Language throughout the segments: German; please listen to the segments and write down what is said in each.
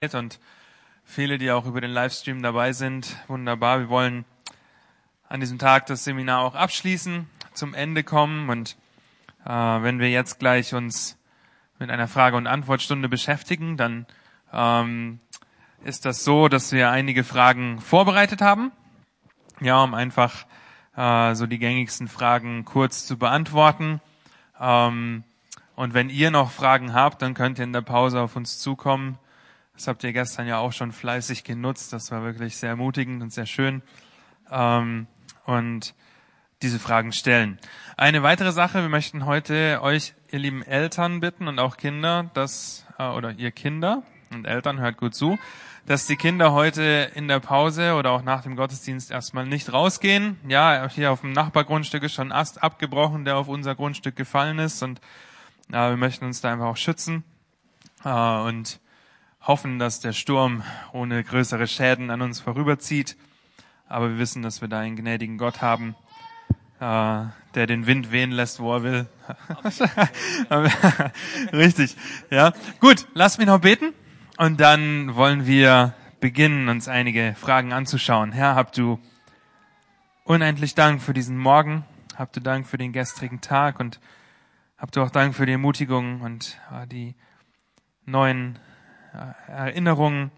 und viele, die auch über den Livestream dabei sind. Wunderbar. Wir wollen an diesem Tag das Seminar auch abschließen, zum Ende kommen und äh, wenn wir jetzt gleich uns mit einer Frage- und Antwortstunde beschäftigen, dann ähm, ist das so, dass wir einige Fragen vorbereitet haben, ja, um einfach äh, so die gängigsten Fragen kurz zu beantworten. Ähm, und wenn ihr noch Fragen habt, dann könnt ihr in der Pause auf uns zukommen. Das habt ihr gestern ja auch schon fleißig genutzt. Das war wirklich sehr ermutigend und sehr schön. Ähm, und diese Fragen stellen. Eine weitere Sache, wir möchten heute euch, ihr lieben Eltern bitten und auch Kinder, dass, äh, oder ihr Kinder und Eltern, hört gut zu, dass die Kinder heute in der Pause oder auch nach dem Gottesdienst erstmal nicht rausgehen. Ja, hier auf dem Nachbargrundstück ist schon ein Ast abgebrochen, der auf unser Grundstück gefallen ist und äh, wir möchten uns da einfach auch schützen. Äh, und hoffen, dass der Sturm ohne größere Schäden an uns vorüberzieht. Aber wir wissen, dass wir da einen gnädigen Gott haben, äh, der den Wind wehen lässt, wo er will. Richtig. Ja. Gut, lass mich noch beten. Und dann wollen wir beginnen, uns einige Fragen anzuschauen. Herr, habt du unendlich Dank für diesen Morgen. Habt du Dank für den gestrigen Tag und habt du auch Dank für die Ermutigung und äh, die neuen Erinnerungen,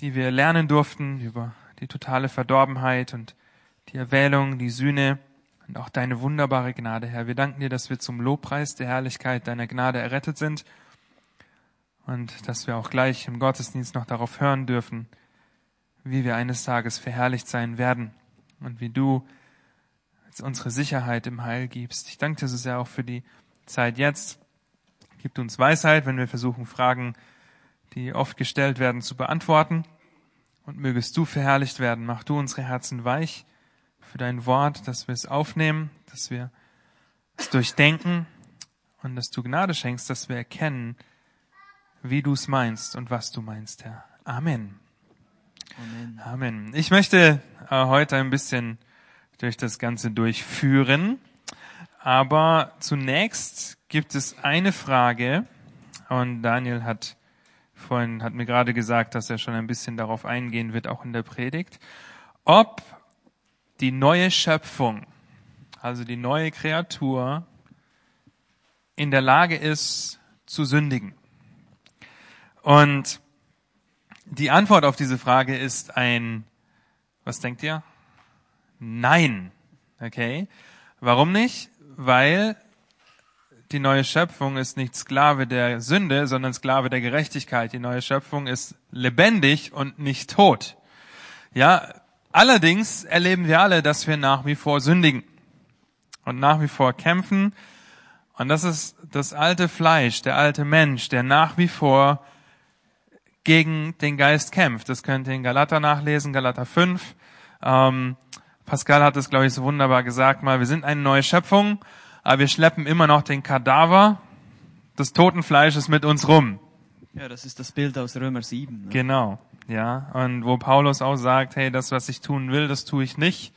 die wir lernen durften über die totale Verdorbenheit und die Erwählung, die Sühne und auch deine wunderbare Gnade, Herr. Wir danken dir, dass wir zum Lobpreis der Herrlichkeit deiner Gnade errettet sind und dass wir auch gleich im Gottesdienst noch darauf hören dürfen, wie wir eines Tages verherrlicht sein werden und wie du unsere Sicherheit im Heil gibst. Ich danke dir so sehr auch für die Zeit jetzt. Gib uns Weisheit, wenn wir versuchen, Fragen die oft gestellt werden, zu beantworten. Und mögest du verherrlicht werden. Mach du unsere Herzen weich für dein Wort, dass wir es aufnehmen, dass wir es durchdenken und dass du Gnade schenkst, dass wir erkennen, wie du es meinst und was du meinst, Herr. Amen. Amen. Amen. Ich möchte äh, heute ein bisschen durch das Ganze durchführen, aber zunächst gibt es eine Frage und Daniel hat vorhin hat mir gerade gesagt, dass er schon ein bisschen darauf eingehen wird, auch in der Predigt, ob die neue Schöpfung, also die neue Kreatur, in der Lage ist zu sündigen. Und die Antwort auf diese Frage ist ein, was denkt ihr? Nein. Okay. Warum nicht? Weil die neue Schöpfung ist nicht Sklave der Sünde, sondern Sklave der Gerechtigkeit. Die neue Schöpfung ist lebendig und nicht tot. Ja, allerdings erleben wir alle, dass wir nach wie vor sündigen und nach wie vor kämpfen. Und das ist das alte Fleisch, der alte Mensch, der nach wie vor gegen den Geist kämpft. Das könnt ihr in Galater nachlesen, Galater 5. Ähm, Pascal hat es, glaube ich, so wunderbar gesagt mal. Wir sind eine neue Schöpfung aber wir schleppen immer noch den Kadaver des toten Fleisches mit uns rum. Ja, das ist das Bild aus Römer 7. Ne? Genau, ja. Und wo Paulus auch sagt, hey, das, was ich tun will, das tue ich nicht.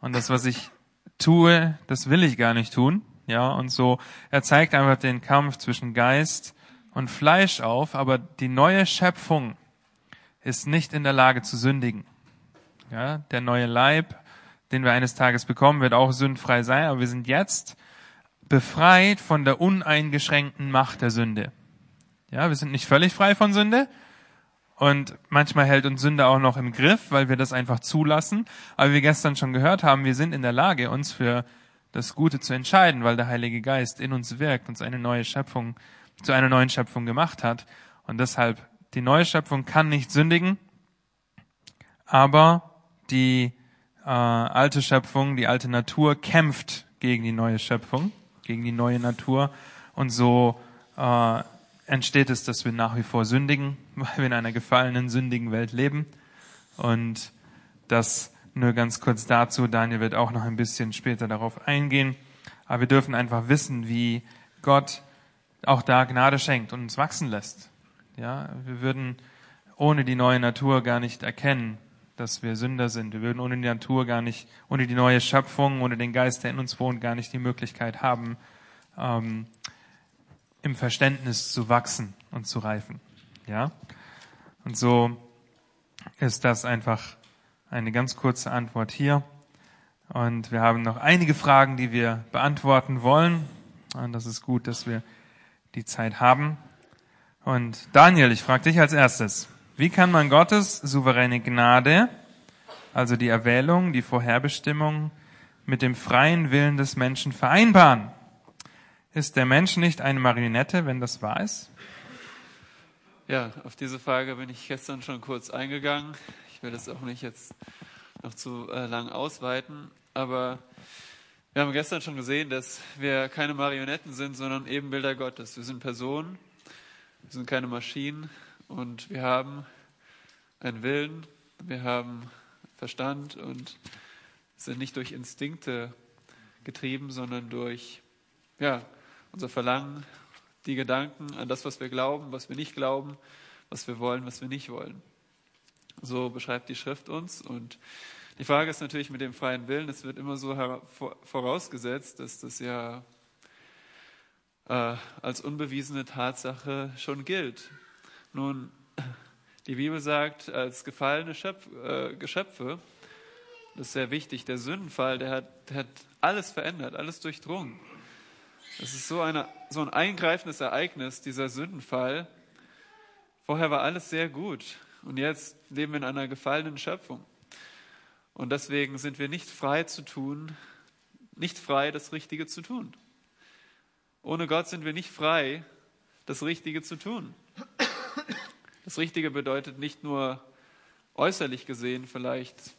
Und das, was ich tue, das will ich gar nicht tun. Ja, und so, er zeigt einfach den Kampf zwischen Geist und Fleisch auf, aber die neue Schöpfung ist nicht in der Lage zu sündigen. Ja, der neue Leib den wir eines Tages bekommen, wird auch sündfrei sein, aber wir sind jetzt befreit von der uneingeschränkten Macht der Sünde. Ja, wir sind nicht völlig frei von Sünde und manchmal hält uns Sünde auch noch im Griff, weil wir das einfach zulassen. Aber wie wir gestern schon gehört haben, wir sind in der Lage, uns für das Gute zu entscheiden, weil der Heilige Geist in uns wirkt, uns eine neue Schöpfung, zu einer neuen Schöpfung gemacht hat. Und deshalb, die neue Schöpfung kann nicht sündigen, aber die äh, alte Schöpfung, die alte Natur kämpft gegen die neue Schöpfung, gegen die neue Natur. Und so äh, entsteht es, dass wir nach wie vor sündigen, weil wir in einer gefallenen, sündigen Welt leben. Und das nur ganz kurz dazu. Daniel wird auch noch ein bisschen später darauf eingehen. Aber wir dürfen einfach wissen, wie Gott auch da Gnade schenkt und uns wachsen lässt. Ja, wir würden ohne die neue Natur gar nicht erkennen, dass wir Sünder sind. Wir würden ohne die Natur gar nicht, ohne die neue Schöpfung, ohne den Geist, der in uns wohnt, gar nicht die Möglichkeit haben, ähm, im Verständnis zu wachsen und zu reifen. Ja. Und so ist das einfach eine ganz kurze Antwort hier. Und wir haben noch einige Fragen, die wir beantworten wollen. Und das ist gut, dass wir die Zeit haben. Und Daniel, ich frage dich als erstes, wie kann man Gottes souveräne Gnade, also die Erwählung, die Vorherbestimmung, mit dem freien Willen des Menschen vereinbaren? Ist der Mensch nicht eine Marionette, wenn das wahr ist? Ja, auf diese Frage bin ich gestern schon kurz eingegangen. Ich will das auch nicht jetzt noch zu äh, lang ausweiten, aber wir haben gestern schon gesehen, dass wir keine Marionetten sind, sondern Ebenbilder Gottes. Wir sind Personen, wir sind keine Maschinen und wir haben einen Willen, wir haben Verstand und sind nicht durch Instinkte getrieben, sondern durch ja, unser Verlangen, die Gedanken an das, was wir glauben, was wir nicht glauben, was wir wollen, was wir nicht wollen. So beschreibt die Schrift uns. Und die Frage ist natürlich mit dem freien Willen, es wird immer so vorausgesetzt, dass das ja äh, als unbewiesene Tatsache schon gilt. Nun, die Bibel sagt, als gefallene Schöpf, äh, Geschöpfe, das ist sehr wichtig, der Sündenfall, der hat, der hat alles verändert, alles durchdrungen. Das ist so, eine, so ein eingreifendes Ereignis, dieser Sündenfall. Vorher war alles sehr gut und jetzt leben wir in einer gefallenen Schöpfung. Und deswegen sind wir nicht frei zu tun, nicht frei, das Richtige zu tun. Ohne Gott sind wir nicht frei, das Richtige zu tun. Das Richtige bedeutet nicht nur äußerlich gesehen vielleicht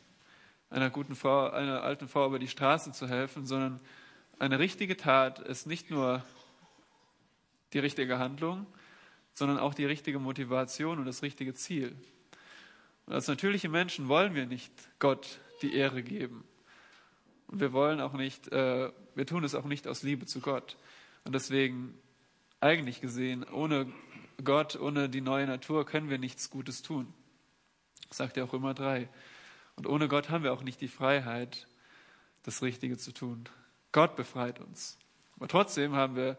einer guten Frau, einer alten Frau über die Straße zu helfen, sondern eine richtige Tat ist nicht nur die richtige Handlung, sondern auch die richtige Motivation und das richtige Ziel. Und als natürliche Menschen wollen wir nicht Gott die Ehre geben. Und wir wollen auch nicht, äh, wir tun es auch nicht aus Liebe zu Gott. Und deswegen, eigentlich gesehen, ohne Gott, ohne die neue Natur können wir nichts Gutes tun. Sagt ja auch immer drei. Und ohne Gott haben wir auch nicht die Freiheit, das Richtige zu tun. Gott befreit uns. Aber trotzdem haben wir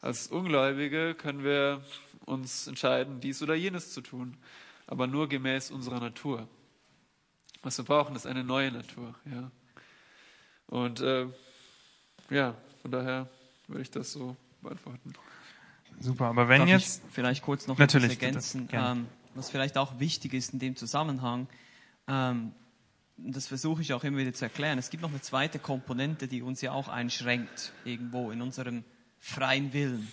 als Ungläubige, können wir uns entscheiden, dies oder jenes zu tun, aber nur gemäß unserer Natur. Was wir brauchen, ist eine neue Natur. Ja. Und äh, ja, von daher würde ich das so beantworten. Super, aber wenn Darf jetzt. ich vielleicht kurz noch Natürlich, ergänzen, bitte. Ähm, was vielleicht auch wichtig ist in dem Zusammenhang. Ähm, das versuche ich auch immer wieder zu erklären. Es gibt noch eine zweite Komponente, die uns ja auch einschränkt, irgendwo in unserem freien Willen.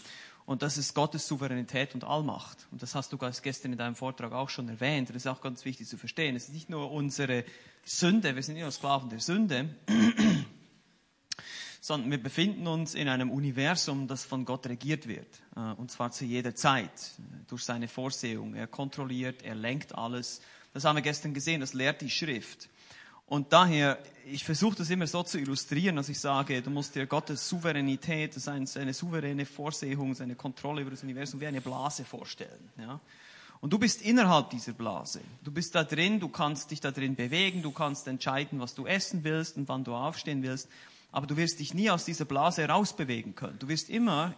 Und das ist Gottes Souveränität und Allmacht. Und das hast du gestern in deinem Vortrag auch schon erwähnt. Das ist auch ganz wichtig zu verstehen. Es ist nicht nur unsere Sünde, wir sind nicht nur Sklaven der Sünde, sondern wir befinden uns in einem Universum, das von Gott regiert wird. Äh, und zwar zu jeder Zeit, durch seine Vorsehung. Er kontrolliert, er lenkt alles. Das haben wir gestern gesehen, das lehrt die Schrift. Und daher, ich versuche das immer so zu illustrieren, dass ich sage, du musst dir Gottes Souveränität, seine souveräne Vorsehung, seine Kontrolle über das Universum wie eine Blase vorstellen. Ja? Und du bist innerhalb dieser Blase. Du bist da drin, du kannst dich da drin bewegen, du kannst entscheiden, was du essen willst und wann du aufstehen willst. Aber du wirst dich nie aus dieser Blase herausbewegen können. Du wirst immer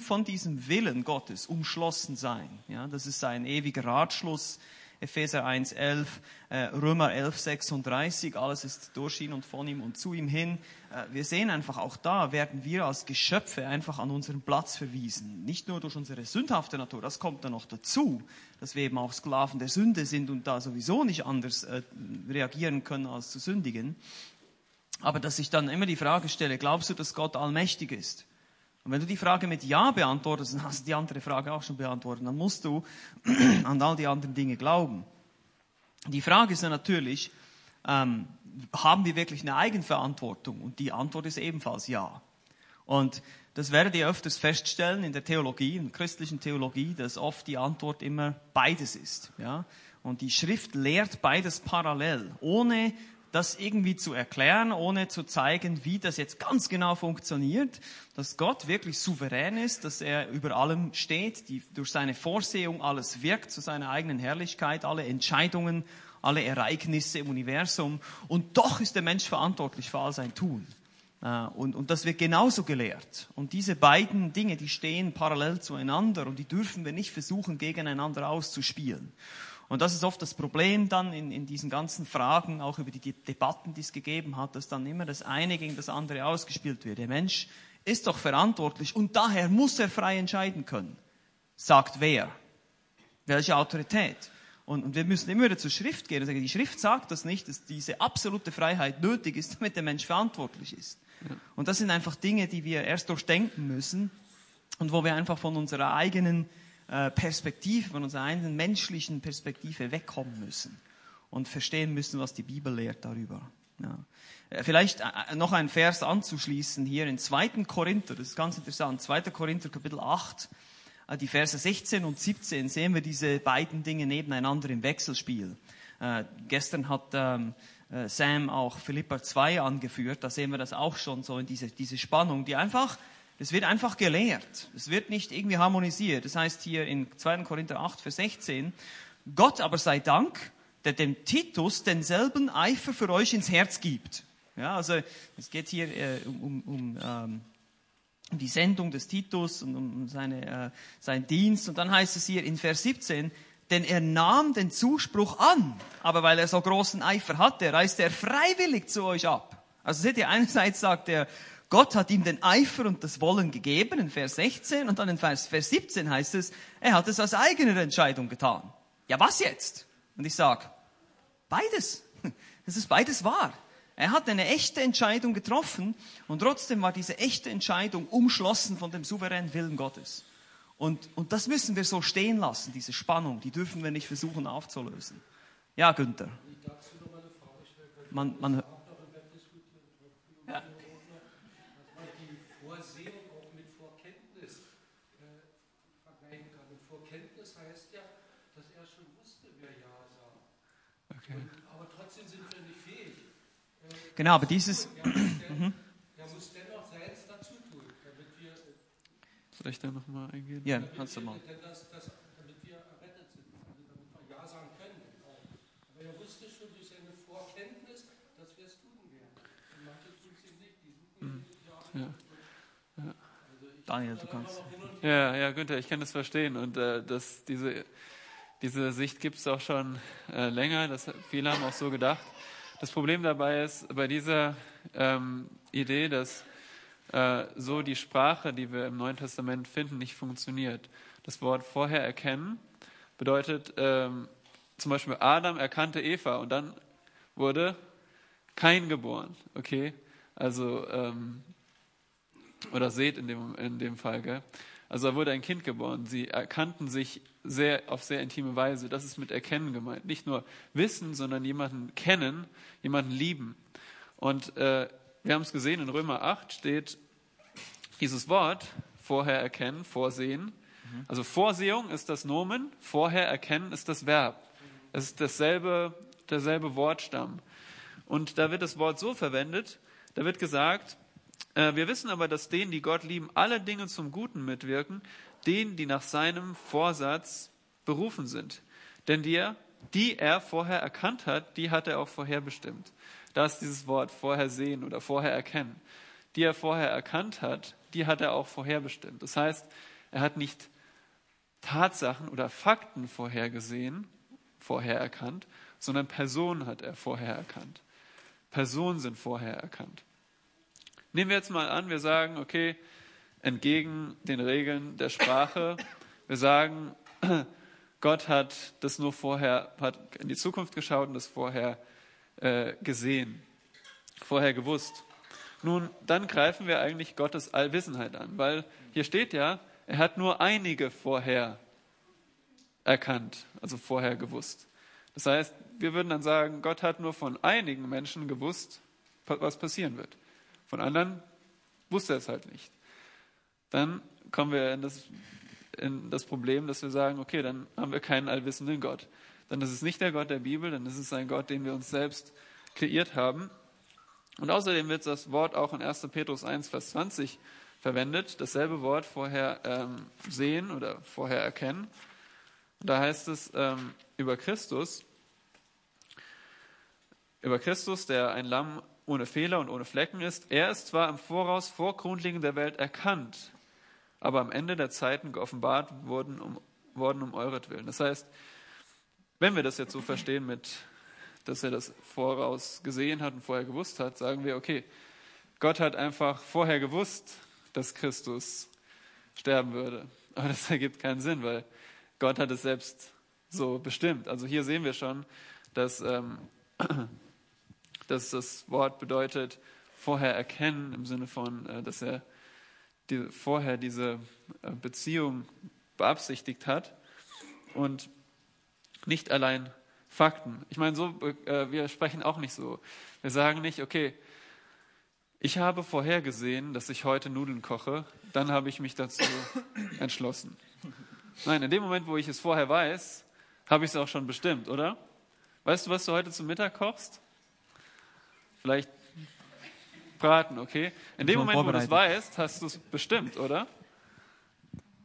von diesem Willen Gottes umschlossen sein. Ja, das ist ein ewiger Ratschluss Epheser 1, 11, äh, Römer 11, 36, alles ist durch ihn und von ihm und zu ihm hin. Äh, wir sehen einfach auch da, werden wir als Geschöpfe einfach an unseren Platz verwiesen. Nicht nur durch unsere sündhafte Natur, das kommt dann noch dazu, dass wir eben auch Sklaven der Sünde sind und da sowieso nicht anders äh, reagieren können als zu sündigen. Aber dass ich dann immer die Frage stelle, glaubst du, dass Gott allmächtig ist? Und wenn du die Frage mit Ja beantwortest, dann hast du die andere Frage auch schon beantwortet. Dann musst du an all die anderen Dinge glauben. Die Frage ist dann natürlich, ähm, haben wir wirklich eine Eigenverantwortung? Und die Antwort ist ebenfalls Ja. Und das werdet ihr öfters feststellen in der Theologie, in der christlichen Theologie, dass oft die Antwort immer beides ist. Ja? Und die Schrift lehrt beides parallel, ohne das irgendwie zu erklären, ohne zu zeigen, wie das jetzt ganz genau funktioniert, dass Gott wirklich souverän ist, dass er über allem steht, die durch seine Vorsehung alles wirkt zu seiner eigenen Herrlichkeit, alle Entscheidungen, alle Ereignisse im Universum und doch ist der Mensch verantwortlich für all sein Tun. Äh, Und, und das wird genauso gelehrt. Und diese beiden Dinge, die stehen parallel zueinander und die dürfen wir nicht versuchen, gegeneinander auszuspielen. Und das ist oft das Problem dann in, in diesen ganzen Fragen, auch über die De- Debatten, die es gegeben hat, dass dann immer das eine gegen das andere ausgespielt wird. Der Mensch ist doch verantwortlich und daher muss er frei entscheiden können. Sagt wer? Welche Autorität? Und, und wir müssen immer wieder zur Schrift gehen und sagen, die Schrift sagt das nicht, dass diese absolute Freiheit nötig ist, damit der Mensch verantwortlich ist. Und das sind einfach Dinge, die wir erst durchdenken müssen und wo wir einfach von unserer eigenen Perspektive, von unserer eigenen menschlichen Perspektive wegkommen müssen und verstehen müssen, was die Bibel lehrt darüber. Ja. Äh, Vielleicht äh, noch ein Vers anzuschließen hier in 2. Korinther, das ist ganz interessant, 2. Korinther Kapitel 8, äh, die Verse 16 und 17 sehen wir diese beiden Dinge nebeneinander im Wechselspiel. Äh, gestern hat ähm, äh, Sam auch Philippa 2 angeführt, da sehen wir das auch schon so in diese, diese Spannung, die einfach, es wird einfach gelehrt. Es wird nicht irgendwie harmonisiert. Das heißt hier in 2. Korinther 8, Vers 16, Gott aber sei Dank, der dem Titus denselben Eifer für euch ins Herz gibt. Ja, also es geht hier äh, um, um, ähm, um die Sendung des Titus und um seine, äh, seinen Dienst. Und dann heißt es hier in Vers 17, denn er nahm den Zuspruch an, aber weil er so großen Eifer hatte, reiste er freiwillig zu euch ab. Also seht ihr, einerseits sagt er, Gott hat ihm den Eifer und das Wollen gegeben, in Vers 16, und dann in Vers, Vers 17 heißt es, er hat es aus eigener Entscheidung getan. Ja, was jetzt? Und ich sag, beides. Es ist beides wahr. Er hat eine echte Entscheidung getroffen und trotzdem war diese echte Entscheidung umschlossen von dem souveränen Willen Gottes. Und, und das müssen wir so stehen lassen, diese Spannung, die dürfen wir nicht versuchen aufzulösen. Ja, Günther. Man, man, ja. die Vorsehung auch mit Vorkenntnis äh, vergleichen kann. Und Vorkenntnis heißt ja, dass er schon wusste, wer Ja sagt. Okay. Und, aber trotzdem sind wir nicht fähig. Genau, aber dieses, Er muss, er muss dennoch seins dazu tun, damit wir, Soll ich da nochmal eingehen? ja, kannst du mal. denn das, das, damit wir errettet sind, also damit wir Ja sagen können. Aber er wusste schon durch seine Vorkenntnis, dass wir es tun werden. Und manche tun es eben nicht. Die suchen Ja. Daniel, du kannst. Ja, ja, Günther, ich kann das verstehen. Und äh, das, diese, diese Sicht gibt es auch schon äh, länger. Das, viele haben auch so gedacht. Das Problem dabei ist, bei dieser ähm, Idee, dass äh, so die Sprache, die wir im Neuen Testament finden, nicht funktioniert. Das Wort vorher erkennen bedeutet, ähm, zum Beispiel Adam erkannte Eva und dann wurde Kain geboren. Okay? Also, ähm, oder seht in dem, in dem Fall, gell? Also da wurde ein Kind geboren. Sie erkannten sich sehr, auf sehr intime Weise. Das ist mit Erkennen gemeint. Nicht nur wissen, sondern jemanden kennen, jemanden lieben. Und äh, wir haben es gesehen, in Römer 8 steht dieses Wort, vorher erkennen, vorsehen. Also Vorsehung ist das Nomen, vorher erkennen ist das Verb. Es ist dasselbe, derselbe Wortstamm. Und da wird das Wort so verwendet, da wird gesagt, wir wissen aber, dass denen, die Gott lieben, alle Dinge zum Guten mitwirken, denen, die nach seinem Vorsatz berufen sind. Denn die, er- die er vorher erkannt hat, die hat er auch vorherbestimmt. Da ist dieses Wort vorher sehen oder vorher erkennen. Die er vorher erkannt hat, die hat er auch vorherbestimmt. Das heißt, er hat nicht Tatsachen oder Fakten vorhergesehen, vorher erkannt, sondern Personen hat er vorher erkannt. Personen sind vorher erkannt. Nehmen wir jetzt mal an, wir sagen, okay, entgegen den Regeln der Sprache, wir sagen, Gott hat das nur vorher, hat in die Zukunft geschaut und das vorher äh, gesehen, vorher gewusst. Nun, dann greifen wir eigentlich Gottes Allwissenheit an, weil hier steht ja, er hat nur einige vorher erkannt, also vorher gewusst. Das heißt, wir würden dann sagen, Gott hat nur von einigen Menschen gewusst, was passieren wird. Von anderen wusste er es halt nicht. Dann kommen wir in das, in das Problem, dass wir sagen, okay, dann haben wir keinen allwissenden Gott. Dann ist es nicht der Gott der Bibel, dann ist es ein Gott, den wir uns selbst kreiert haben. Und außerdem wird das Wort auch in 1. Petrus 1, Vers 20 verwendet. Dasselbe Wort vorher ähm, sehen oder vorher erkennen. Da heißt es ähm, über Christus, über Christus, der ein Lamm ohne Fehler und ohne Flecken ist. Er ist zwar im Voraus vor Grundlegung der Welt erkannt, aber am Ende der Zeiten geoffenbart worden um, worden um euretwillen. Das heißt, wenn wir das jetzt so verstehen mit, dass er das voraus gesehen hat und vorher gewusst hat, sagen wir, okay, Gott hat einfach vorher gewusst, dass Christus sterben würde. Aber das ergibt keinen Sinn, weil Gott hat es selbst so bestimmt. Also hier sehen wir schon, dass, ähm, dass das Wort bedeutet, vorher erkennen im Sinne von, äh, dass er die, vorher diese äh, Beziehung beabsichtigt hat und nicht allein Fakten. Ich meine, so, äh, wir sprechen auch nicht so. Wir sagen nicht, okay, ich habe vorhergesehen, dass ich heute Nudeln koche, dann habe ich mich dazu entschlossen. Nein, in dem Moment, wo ich es vorher weiß, habe ich es auch schon bestimmt, oder? Weißt du, was du heute zum Mittag kochst? Vielleicht braten, okay? In dem Moment, wo du es weißt, hast du es bestimmt, oder?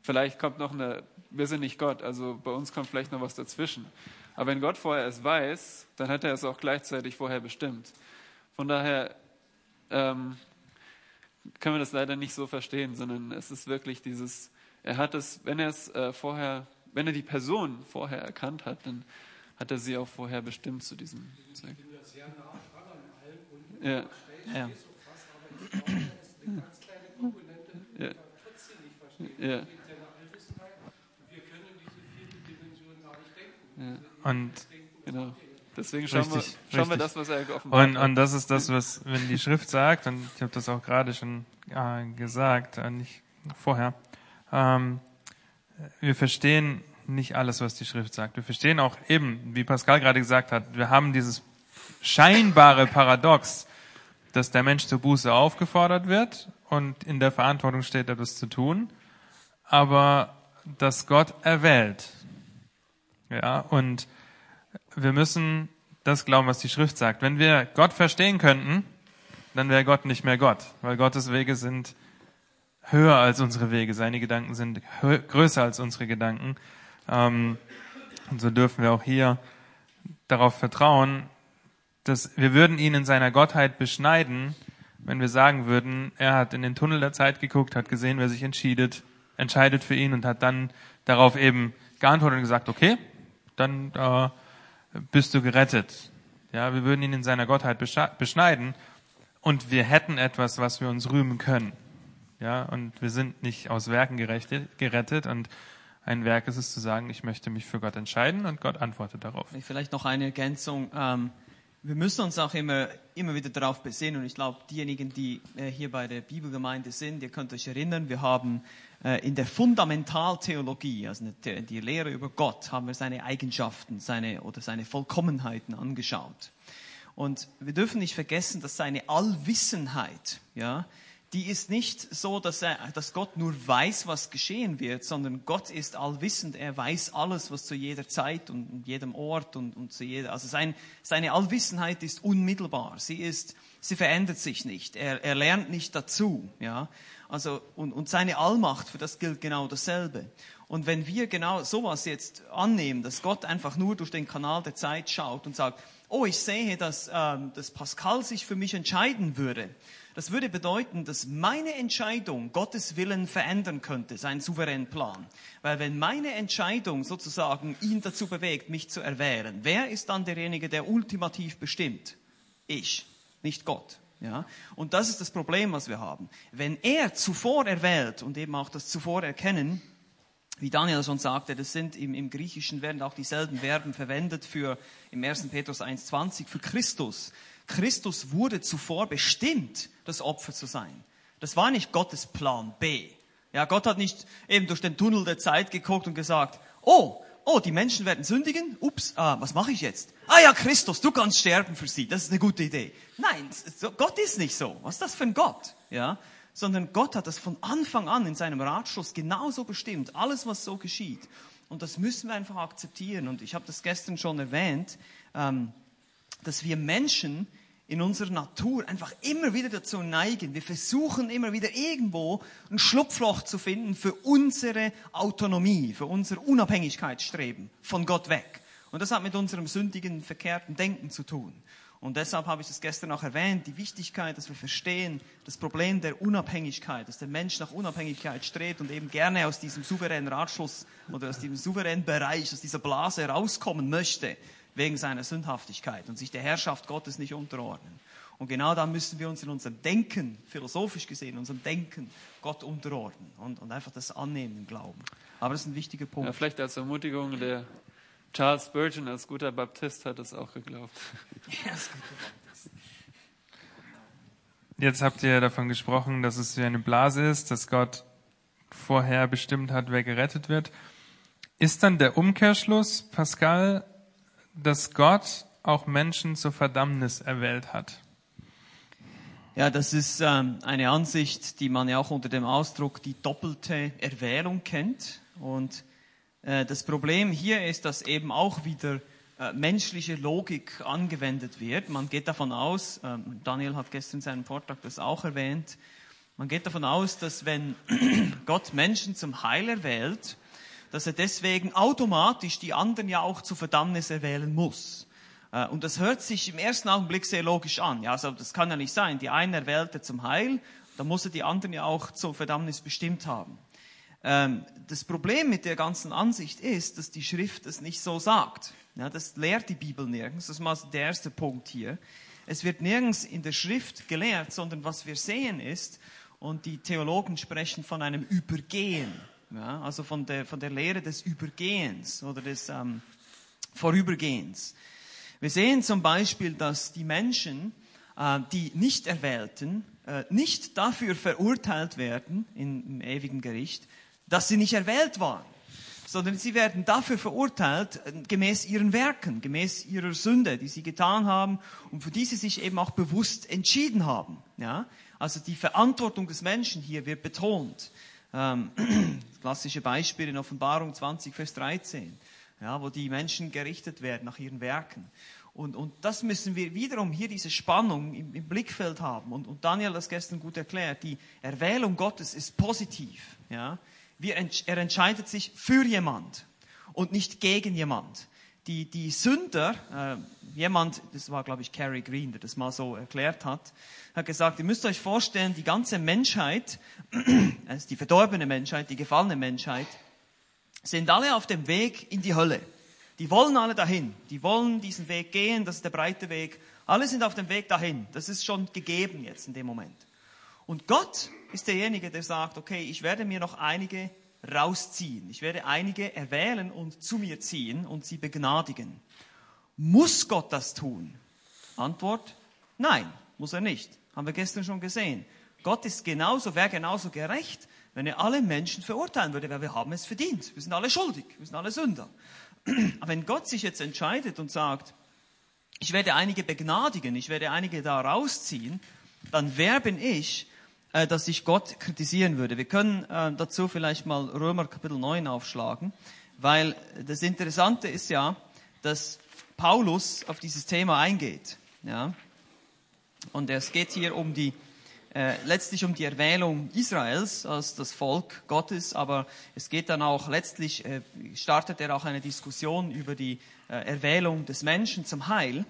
Vielleicht kommt noch eine, wir sind nicht Gott, also bei uns kommt vielleicht noch was dazwischen. Aber wenn Gott vorher es weiß, dann hat er es auch gleichzeitig vorher bestimmt. Von daher ähm, können wir das leider nicht so verstehen, sondern es ist wirklich dieses, er hat es, wenn er es äh, vorher, wenn er die Person vorher erkannt hat, dann hat er sie auch vorher bestimmt zu diesem Zweck. Ich bin da sehr nah dran an allem und Ja, Ja. Ja. und genau. Deswegen schauen, Richtig, wir, schauen wir das, was er offenbart und, hat. und das ist das, was, wenn die Schrift sagt, und ich habe das auch gerade schon äh, gesagt, äh, nicht vorher, ähm, wir verstehen nicht alles, was die Schrift sagt. Wir verstehen auch eben, wie Pascal gerade gesagt hat, wir haben dieses scheinbare Paradox, dass der Mensch zur Buße aufgefordert wird und in der Verantwortung steht, etwas zu tun, aber dass Gott erwählt. Ja, und wir müssen das glauben, was die Schrift sagt. Wenn wir Gott verstehen könnten, dann wäre Gott nicht mehr Gott, weil Gottes Wege sind höher als unsere Wege. Seine Gedanken sind größer als unsere Gedanken. Ähm, und so dürfen wir auch hier darauf vertrauen, dass wir würden ihn in seiner Gottheit beschneiden, wenn wir sagen würden, er hat in den Tunnel der Zeit geguckt, hat gesehen, wer sich entschiedet, entscheidet für ihn und hat dann darauf eben geantwortet und gesagt, okay, dann äh, bist du gerettet. Ja, wir würden ihn in seiner Gottheit beschneiden und wir hätten etwas, was wir uns rühmen können. Ja, und wir sind nicht aus Werken gerettet und ein Werk ist es zu sagen, ich möchte mich für Gott entscheiden und Gott antwortet darauf. Vielleicht noch eine Ergänzung. Ähm, wir müssen uns auch immer, immer wieder darauf besinnen. Und ich glaube, diejenigen, die äh, hier bei der Bibelgemeinde sind, ihr könnt euch erinnern, wir haben äh, in der Fundamentaltheologie, also die, die Lehre über Gott, haben wir seine Eigenschaften, seine oder seine Vollkommenheiten angeschaut. Und wir dürfen nicht vergessen, dass seine Allwissenheit, ja, die ist nicht so, dass, er, dass Gott nur weiß, was geschehen wird, sondern Gott ist allwissend. Er weiß alles, was zu jeder Zeit und jedem Ort und, und zu jeder, also sein, seine Allwissenheit ist unmittelbar. Sie ist, sie verändert sich nicht. Er, er lernt nicht dazu, ja. Also, und, und seine Allmacht, für das gilt genau dasselbe. Und wenn wir genau sowas jetzt annehmen, dass Gott einfach nur durch den Kanal der Zeit schaut und sagt, oh, ich sehe, dass, ähm, dass Pascal sich für mich entscheiden würde, das würde bedeuten, dass meine Entscheidung Gottes Willen verändern könnte, seinen souveränen Plan. Weil wenn meine Entscheidung sozusagen ihn dazu bewegt, mich zu erwählen, wer ist dann derjenige, der ultimativ bestimmt? Ich, nicht Gott. Ja? Und das ist das Problem, was wir haben. Wenn er zuvor erwählt und eben auch das zuvor erkennen, wie Daniel schon sagte, das sind im, im Griechischen werden auch dieselben Verben verwendet für im 1. Petrus 1,20 für Christus. Christus wurde zuvor bestimmt, das Opfer zu sein. Das war nicht Gottes Plan B. Ja, Gott hat nicht eben durch den Tunnel der Zeit geguckt und gesagt, oh, oh, die Menschen werden sündigen. Ups, ah, was mache ich jetzt? Ah ja, Christus, du kannst sterben für sie. Das ist eine gute Idee. Nein, Gott ist nicht so. Was ist das für ein Gott? Ja, sondern Gott hat das von Anfang an in seinem Ratschluss genauso bestimmt. Alles, was so geschieht. Und das müssen wir einfach akzeptieren. Und ich habe das gestern schon erwähnt, ähm, dass wir Menschen in unserer Natur einfach immer wieder dazu neigen. Wir versuchen immer wieder irgendwo ein Schlupfloch zu finden für unsere Autonomie, für unser Unabhängigkeitsstreben von Gott weg. Und das hat mit unserem sündigen, verkehrten Denken zu tun. Und deshalb habe ich das gestern auch erwähnt, die Wichtigkeit, dass wir verstehen, das Problem der Unabhängigkeit, dass der Mensch nach Unabhängigkeit strebt und eben gerne aus diesem souveränen Ratschluss oder aus diesem souveränen Bereich, aus dieser Blase rauskommen möchte, wegen seiner Sündhaftigkeit und sich der Herrschaft Gottes nicht unterordnen. Und genau da müssen wir uns in unserem Denken, philosophisch gesehen, in unserem Denken Gott unterordnen und, und einfach das annehmen im Glauben. Aber das ist ein wichtiger Punkt. Ja, vielleicht als Ermutigung, der Charles Spurgeon als guter Baptist hat es auch geglaubt. Jetzt habt ihr davon gesprochen, dass es wie eine Blase ist, dass Gott vorher bestimmt hat, wer gerettet wird. Ist dann der Umkehrschluss, Pascal, dass Gott auch Menschen zur Verdammnis erwählt hat? Ja, das ist ähm, eine Ansicht, die man ja auch unter dem Ausdruck die doppelte Erwählung kennt. Und äh, das Problem hier ist, dass eben auch wieder äh, menschliche Logik angewendet wird. Man geht davon aus, ähm, Daniel hat gestern in seinem Vortrag das auch erwähnt, man geht davon aus, dass wenn Gott Menschen zum Heil erwählt, dass er deswegen automatisch die anderen ja auch zur Verdammnis erwählen muss. Äh, und das hört sich im ersten Augenblick sehr logisch an. Ja, also das kann ja nicht sein. Die einen erwählt er zum Heil, dann muss er die anderen ja auch zur Verdammnis bestimmt haben. Ähm, das Problem mit der ganzen Ansicht ist, dass die Schrift es nicht so sagt. Ja, das lehrt die Bibel nirgends. Das ist mal der erste Punkt hier. Es wird nirgends in der Schrift gelehrt, sondern was wir sehen ist, und die Theologen sprechen von einem Übergehen, ja, also von der, von der Lehre des Übergehens oder des ähm, Vorübergehens. Wir sehen zum Beispiel, dass die Menschen, äh, die nicht erwählten, äh, nicht dafür verurteilt werden in, im ewigen Gericht, dass sie nicht erwählt waren, sondern sie werden dafür verurteilt, äh, gemäß ihren Werken, gemäß ihrer Sünde, die sie getan haben und für die sie sich eben auch bewusst entschieden haben. Ja? Also die Verantwortung des Menschen hier wird betont. Ähm, klassische Beispiel in Offenbarung 20, Vers 13, ja, wo die Menschen gerichtet werden nach ihren Werken. Und, und das müssen wir wiederum hier diese Spannung im, im Blickfeld haben. Und, und Daniel hat das gestern gut erklärt. Die Erwählung Gottes ist positiv. Ja? Wir, er entscheidet sich für jemand und nicht gegen jemand. Die, die Sünder, äh, jemand, das war glaube ich Cary Green, der das mal so erklärt hat, hat gesagt, ihr müsst euch vorstellen, die ganze Menschheit, also die verdorbene Menschheit, die gefallene Menschheit, sind alle auf dem Weg in die Hölle. Die wollen alle dahin. Die wollen diesen Weg gehen, das ist der breite Weg. Alle sind auf dem Weg dahin. Das ist schon gegeben jetzt in dem Moment. Und Gott ist derjenige, der sagt, okay, ich werde mir noch einige rausziehen. Ich werde einige erwählen und zu mir ziehen und sie begnadigen. Muss Gott das tun? Antwort, nein, muss er nicht. Haben wir gestern schon gesehen. Gott ist genauso, wäre genauso gerecht, wenn er alle Menschen verurteilen würde, weil wir haben es verdient. Wir sind alle schuldig, wir sind alle Sünder. Aber wenn Gott sich jetzt entscheidet und sagt, ich werde einige begnadigen, ich werde einige da rausziehen, dann wer bin ich, dass ich Gott kritisieren würde. Wir können äh, dazu vielleicht mal Römer Kapitel 9 aufschlagen, weil das Interessante ist ja, dass Paulus auf dieses Thema eingeht. Ja? Und es geht hier um die, äh, letztlich um die Erwählung Israels als das Volk Gottes, aber es geht dann auch letztlich, äh, startet er auch eine Diskussion über die äh, Erwählung des Menschen zum Heil.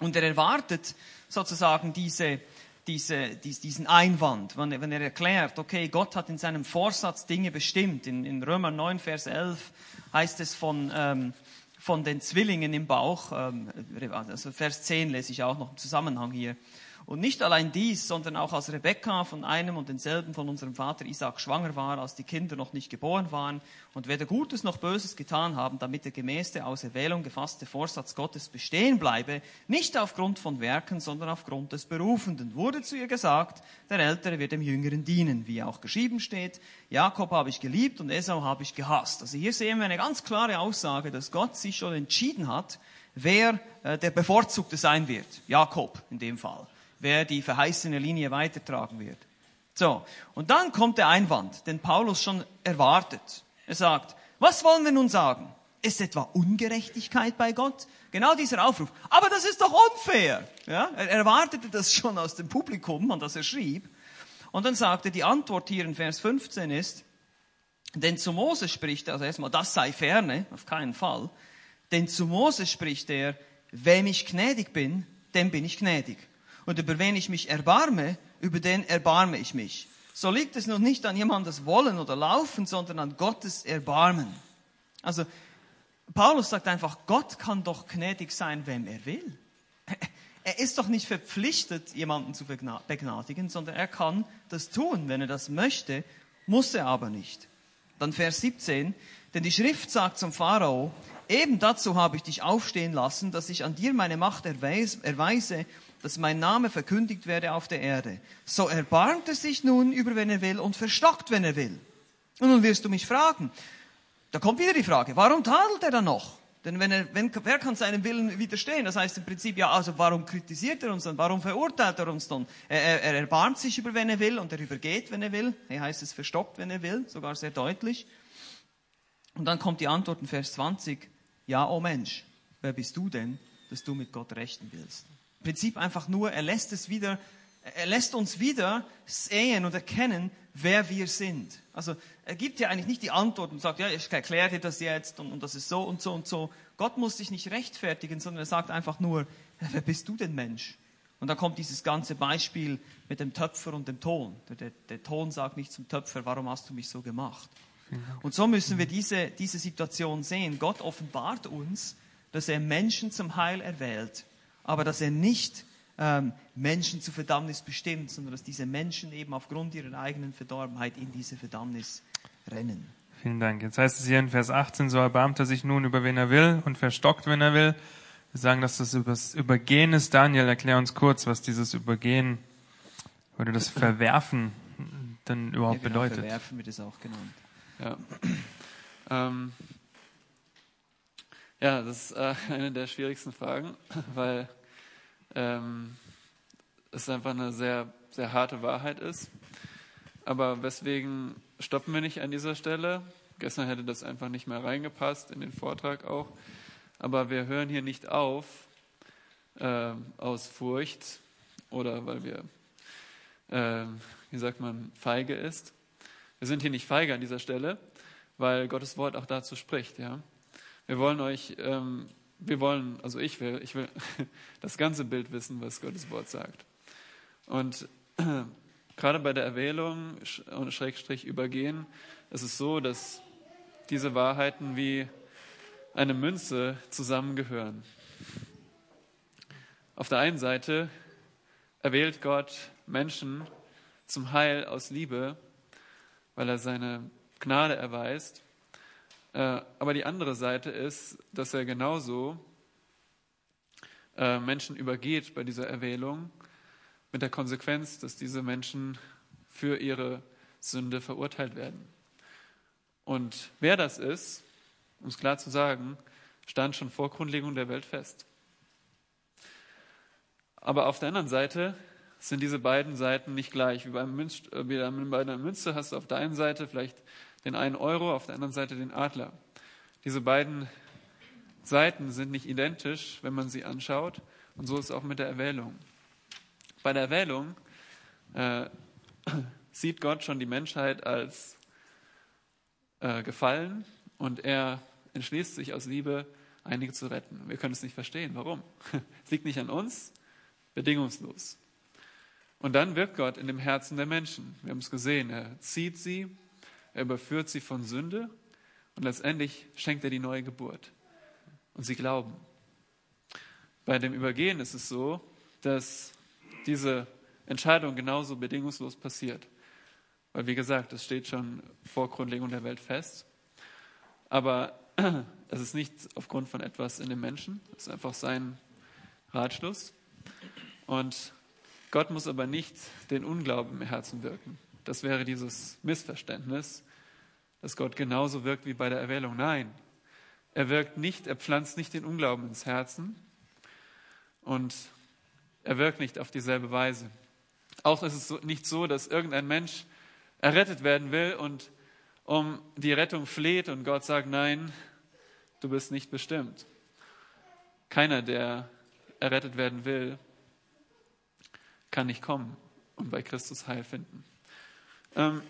Und er erwartet sozusagen diese diese, diesen Einwand, wenn er, er erklärt, okay, Gott hat in seinem Vorsatz Dinge bestimmt. In, in Römer 9, Vers 11 heißt es von, ähm, von den Zwillingen im Bauch, ähm, also Vers 10 lese ich auch noch im Zusammenhang hier. Und nicht allein dies, sondern auch als Rebekka von einem und denselben von unserem Vater Isaac schwanger war, als die Kinder noch nicht geboren waren und weder Gutes noch Böses getan haben, damit der gemäß der Auserwählung gefasste Vorsatz Gottes bestehen bleibe, nicht aufgrund von Werken, sondern aufgrund des Berufenden, wurde zu ihr gesagt, der Ältere wird dem Jüngeren dienen, wie auch geschrieben steht, Jakob habe ich geliebt und Esau habe ich gehasst. Also hier sehen wir eine ganz klare Aussage, dass Gott sich schon entschieden hat, wer äh, der Bevorzugte sein wird. Jakob in dem Fall wer die verheißene Linie weitertragen wird. So, und dann kommt der Einwand, den Paulus schon erwartet. Er sagt, was wollen wir nun sagen? Ist etwa Ungerechtigkeit bei Gott? Genau dieser Aufruf. Aber das ist doch unfair. Ja? Er erwartete das schon aus dem Publikum, an das er schrieb. Und dann sagte die Antwort hier in Vers 15 ist, Denn zu Mose spricht er, also erstmal, das sei ferne, auf keinen Fall. Denn zu Mose spricht er, wem ich gnädig bin, dem bin ich gnädig. Und über wen ich mich erbarme, über den erbarme ich mich. So liegt es noch nicht an jemandes Wollen oder Laufen, sondern an Gottes Erbarmen. Also, Paulus sagt einfach, Gott kann doch gnädig sein, wem er will. Er ist doch nicht verpflichtet, jemanden zu begnadigen, sondern er kann das tun. Wenn er das möchte, muss er aber nicht. Dann Vers 17. Denn die Schrift sagt zum Pharao, eben dazu habe ich dich aufstehen lassen, dass ich an dir meine Macht erweise, dass mein Name verkündigt werde auf der Erde. So erbarmt er sich nun über, wenn er will, und verstockt, wenn er will. Und nun wirst du mich fragen. Da kommt wieder die Frage, warum tadelt er dann noch? Denn wenn er, wenn, wer kann seinem Willen widerstehen? Das heißt im Prinzip, ja, also warum kritisiert er uns dann? Warum verurteilt er uns dann? Er, er, er erbarmt sich über, wenn er will und er übergeht, wenn er will. Hier heißt es verstockt, wenn er will, sogar sehr deutlich. Und dann kommt die Antwort in Vers 20. Ja, oh Mensch, wer bist du denn, dass du mit Gott rechten willst? Prinzip einfach nur, er lässt es wieder, er lässt uns wieder sehen und erkennen, wer wir sind. Also er gibt ja eigentlich nicht die Antwort und sagt, ja, ich erkläre dir das jetzt und, und das ist so und so und so. Gott muss sich nicht rechtfertigen, sondern er sagt einfach nur, wer bist du denn Mensch? Und dann kommt dieses ganze Beispiel mit dem Töpfer und dem Ton. Der, der, der Ton sagt nicht zum Töpfer, warum hast du mich so gemacht? Und so müssen wir diese, diese Situation sehen. Gott offenbart uns, dass er Menschen zum Heil erwählt, aber dass er nicht ähm, Menschen zur Verdammnis bestimmt, sondern dass diese Menschen eben aufgrund ihrer eigenen Verdorbenheit in diese Verdammnis rennen. Vielen Dank. Jetzt heißt es hier in Vers 18, so erbarmt er sich nun über wen er will und verstockt, wenn er will. Wir sagen, dass das übers Übergehen ist. Daniel, erklär uns kurz, was dieses Übergehen oder das Verwerfen dann überhaupt ja, genau, bedeutet. Verwerfen wird es auch genannt. Ja. Ähm, ja, das ist äh, eine der schwierigsten Fragen, weil ähm, es einfach eine sehr, sehr harte Wahrheit ist. Aber weswegen stoppen wir nicht an dieser Stelle? Gestern hätte das einfach nicht mehr reingepasst in den Vortrag auch. Aber wir hören hier nicht auf äh, aus Furcht oder weil wir, äh, wie sagt man, feige ist. Wir sind hier nicht feige an dieser Stelle, weil Gottes Wort auch dazu spricht. Ja, wir wollen euch ähm, wir wollen, also ich will, ich will das ganze Bild wissen, was Gottes Wort sagt. Und gerade bei der Erwählung und Schrägstrich übergehen, ist es so, dass diese Wahrheiten wie eine Münze zusammengehören. Auf der einen Seite erwählt Gott Menschen zum Heil aus Liebe, weil er seine Gnade erweist. Äh, aber die andere Seite ist, dass er genauso äh, Menschen übergeht bei dieser Erwählung mit der Konsequenz, dass diese Menschen für ihre Sünde verurteilt werden. Und wer das ist, um es klar zu sagen, stand schon vor Grundlegung der Welt fest. Aber auf der anderen Seite sind diese beiden Seiten nicht gleich. Wie, äh, bei einer Münze hast du auf der einen Seite vielleicht den einen Euro, auf der anderen Seite den Adler. Diese beiden Seiten sind nicht identisch, wenn man sie anschaut. Und so ist es auch mit der Erwählung. Bei der Erwählung äh, sieht Gott schon die Menschheit als äh, gefallen und er entschließt sich aus Liebe, einige zu retten. Wir können es nicht verstehen. Warum? Es liegt nicht an uns, bedingungslos. Und dann wirkt Gott in dem Herzen der Menschen. Wir haben es gesehen. Er zieht sie er überführt sie von Sünde und letztendlich schenkt er die neue Geburt. Und sie glauben. Bei dem Übergehen ist es so, dass diese Entscheidung genauso bedingungslos passiert. Weil, wie gesagt, es steht schon vor Grundlegung der Welt fest. Aber es ist nicht aufgrund von etwas in dem Menschen, es ist einfach sein Ratschluss. Und Gott muss aber nicht den Unglauben im Herzen wirken. Das wäre dieses Missverständnis, dass Gott genauso wirkt wie bei der Erwählung. Nein, er wirkt nicht, er pflanzt nicht den Unglauben ins Herzen und er wirkt nicht auf dieselbe Weise. Auch ist es nicht so, dass irgendein Mensch errettet werden will und um die Rettung fleht und Gott sagt, nein, du bist nicht bestimmt. Keiner, der errettet werden will, kann nicht kommen und bei Christus Heil finden. Ähm,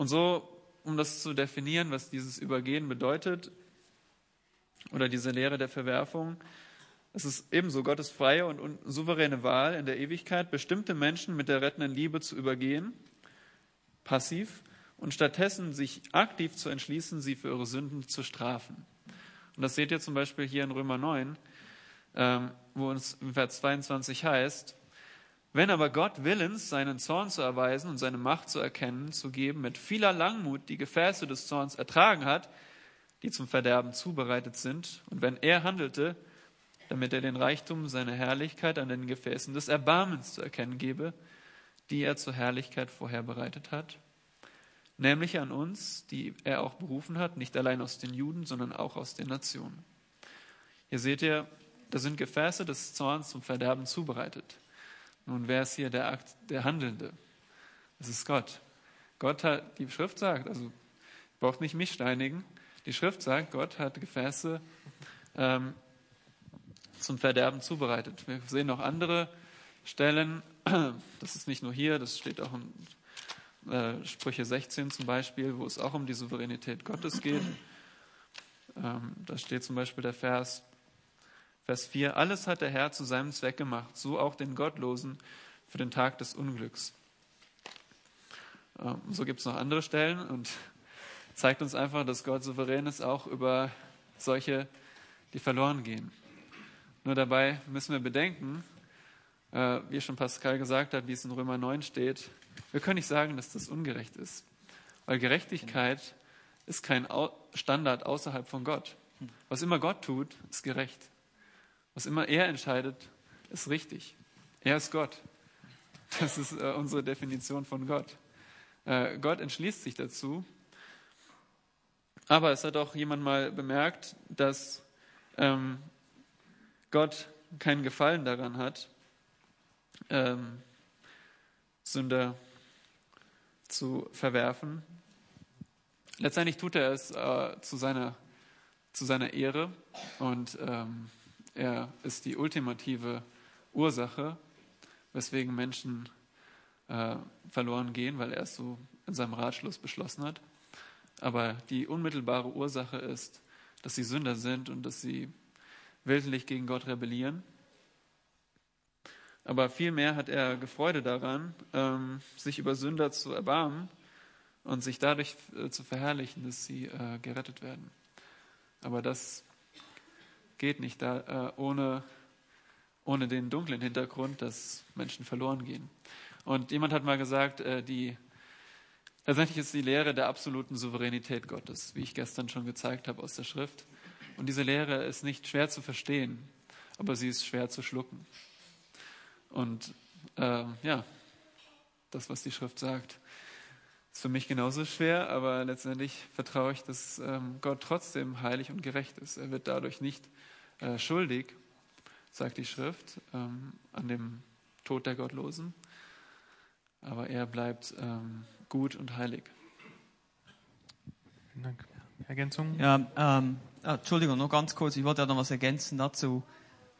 und so um das zu definieren, was dieses Übergehen bedeutet, oder diese Lehre der Verwerfung, es ist ebenso Gottes freie und souveräne Wahl in der Ewigkeit, bestimmte Menschen mit der rettenden Liebe zu übergehen, passiv, und stattdessen sich aktiv zu entschließen, sie für ihre Sünden zu strafen. Und das seht ihr zum Beispiel hier in Römer 9, ähm, wo uns in Vers 22 heißt, wenn aber Gott willens, seinen Zorn zu erweisen und seine Macht zu erkennen, zu geben, mit vieler Langmut die Gefäße des Zorns ertragen hat, die zum Verderben zubereitet sind, und wenn er handelte, damit er den Reichtum seiner Herrlichkeit an den Gefäßen des Erbarmens zu erkennen gebe, die er zur Herrlichkeit vorherbereitet hat, nämlich an uns, die er auch berufen hat, nicht allein aus den Juden, sondern auch aus den Nationen. Hier seht ihr, da sind Gefäße des Zorns zum Verderben zubereitet. Nun, wer ist hier der Akt, der Handelnde? Es ist Gott. Gott hat, die Schrift sagt, also braucht nicht mich steinigen, die Schrift sagt, Gott hat Gefäße ähm, zum Verderben zubereitet. Wir sehen noch andere Stellen, das ist nicht nur hier, das steht auch in äh, Sprüche 16 zum Beispiel, wo es auch um die Souveränität Gottes geht. Ähm, da steht zum Beispiel der Vers, Vers 4, alles hat der Herr zu seinem Zweck gemacht, so auch den Gottlosen für den Tag des Unglücks. Ähm, so gibt es noch andere Stellen und zeigt uns einfach, dass Gott souverän ist, auch über solche, die verloren gehen. Nur dabei müssen wir bedenken, äh, wie schon Pascal gesagt hat, wie es in Römer 9 steht, wir können nicht sagen, dass das ungerecht ist, weil Gerechtigkeit ist kein Standard außerhalb von Gott. Was immer Gott tut, ist gerecht. Was immer er entscheidet, ist richtig. Er ist Gott. Das ist äh, unsere Definition von Gott. Äh, Gott entschließt sich dazu. Aber es hat auch jemand mal bemerkt, dass ähm, Gott keinen Gefallen daran hat, ähm, Sünder zu verwerfen. Letztendlich tut er es äh, zu, seiner, zu seiner Ehre und ähm, er ist die ultimative Ursache, weswegen Menschen äh, verloren gehen, weil er es so in seinem Ratschluss beschlossen hat. Aber die unmittelbare Ursache ist, dass sie Sünder sind und dass sie willentlich gegen Gott rebellieren. Aber vielmehr hat er Gefreude daran, ähm, sich über Sünder zu erbarmen und sich dadurch äh, zu verherrlichen, dass sie äh, gerettet werden. Aber das geht nicht da, äh, ohne, ohne den dunklen Hintergrund, dass Menschen verloren gehen. Und jemand hat mal gesagt, die, tatsächlich ist die Lehre der absoluten Souveränität Gottes, wie ich gestern schon gezeigt habe aus der Schrift. Und diese Lehre ist nicht schwer zu verstehen, aber sie ist schwer zu schlucken. Und äh, ja, das, was die Schrift sagt, ist für mich genauso schwer, aber letztendlich vertraue ich, dass ähm, Gott trotzdem heilig und gerecht ist. Er wird dadurch nicht äh, schuldig, sagt die Schrift, ähm, an dem Tod der Gottlosen, aber er bleibt ähm, gut und heilig. Vielen Dank. Ergänzung? Ja, ähm, ah, Entschuldigung, noch ganz kurz, ich wollte ja noch was ergänzen dazu.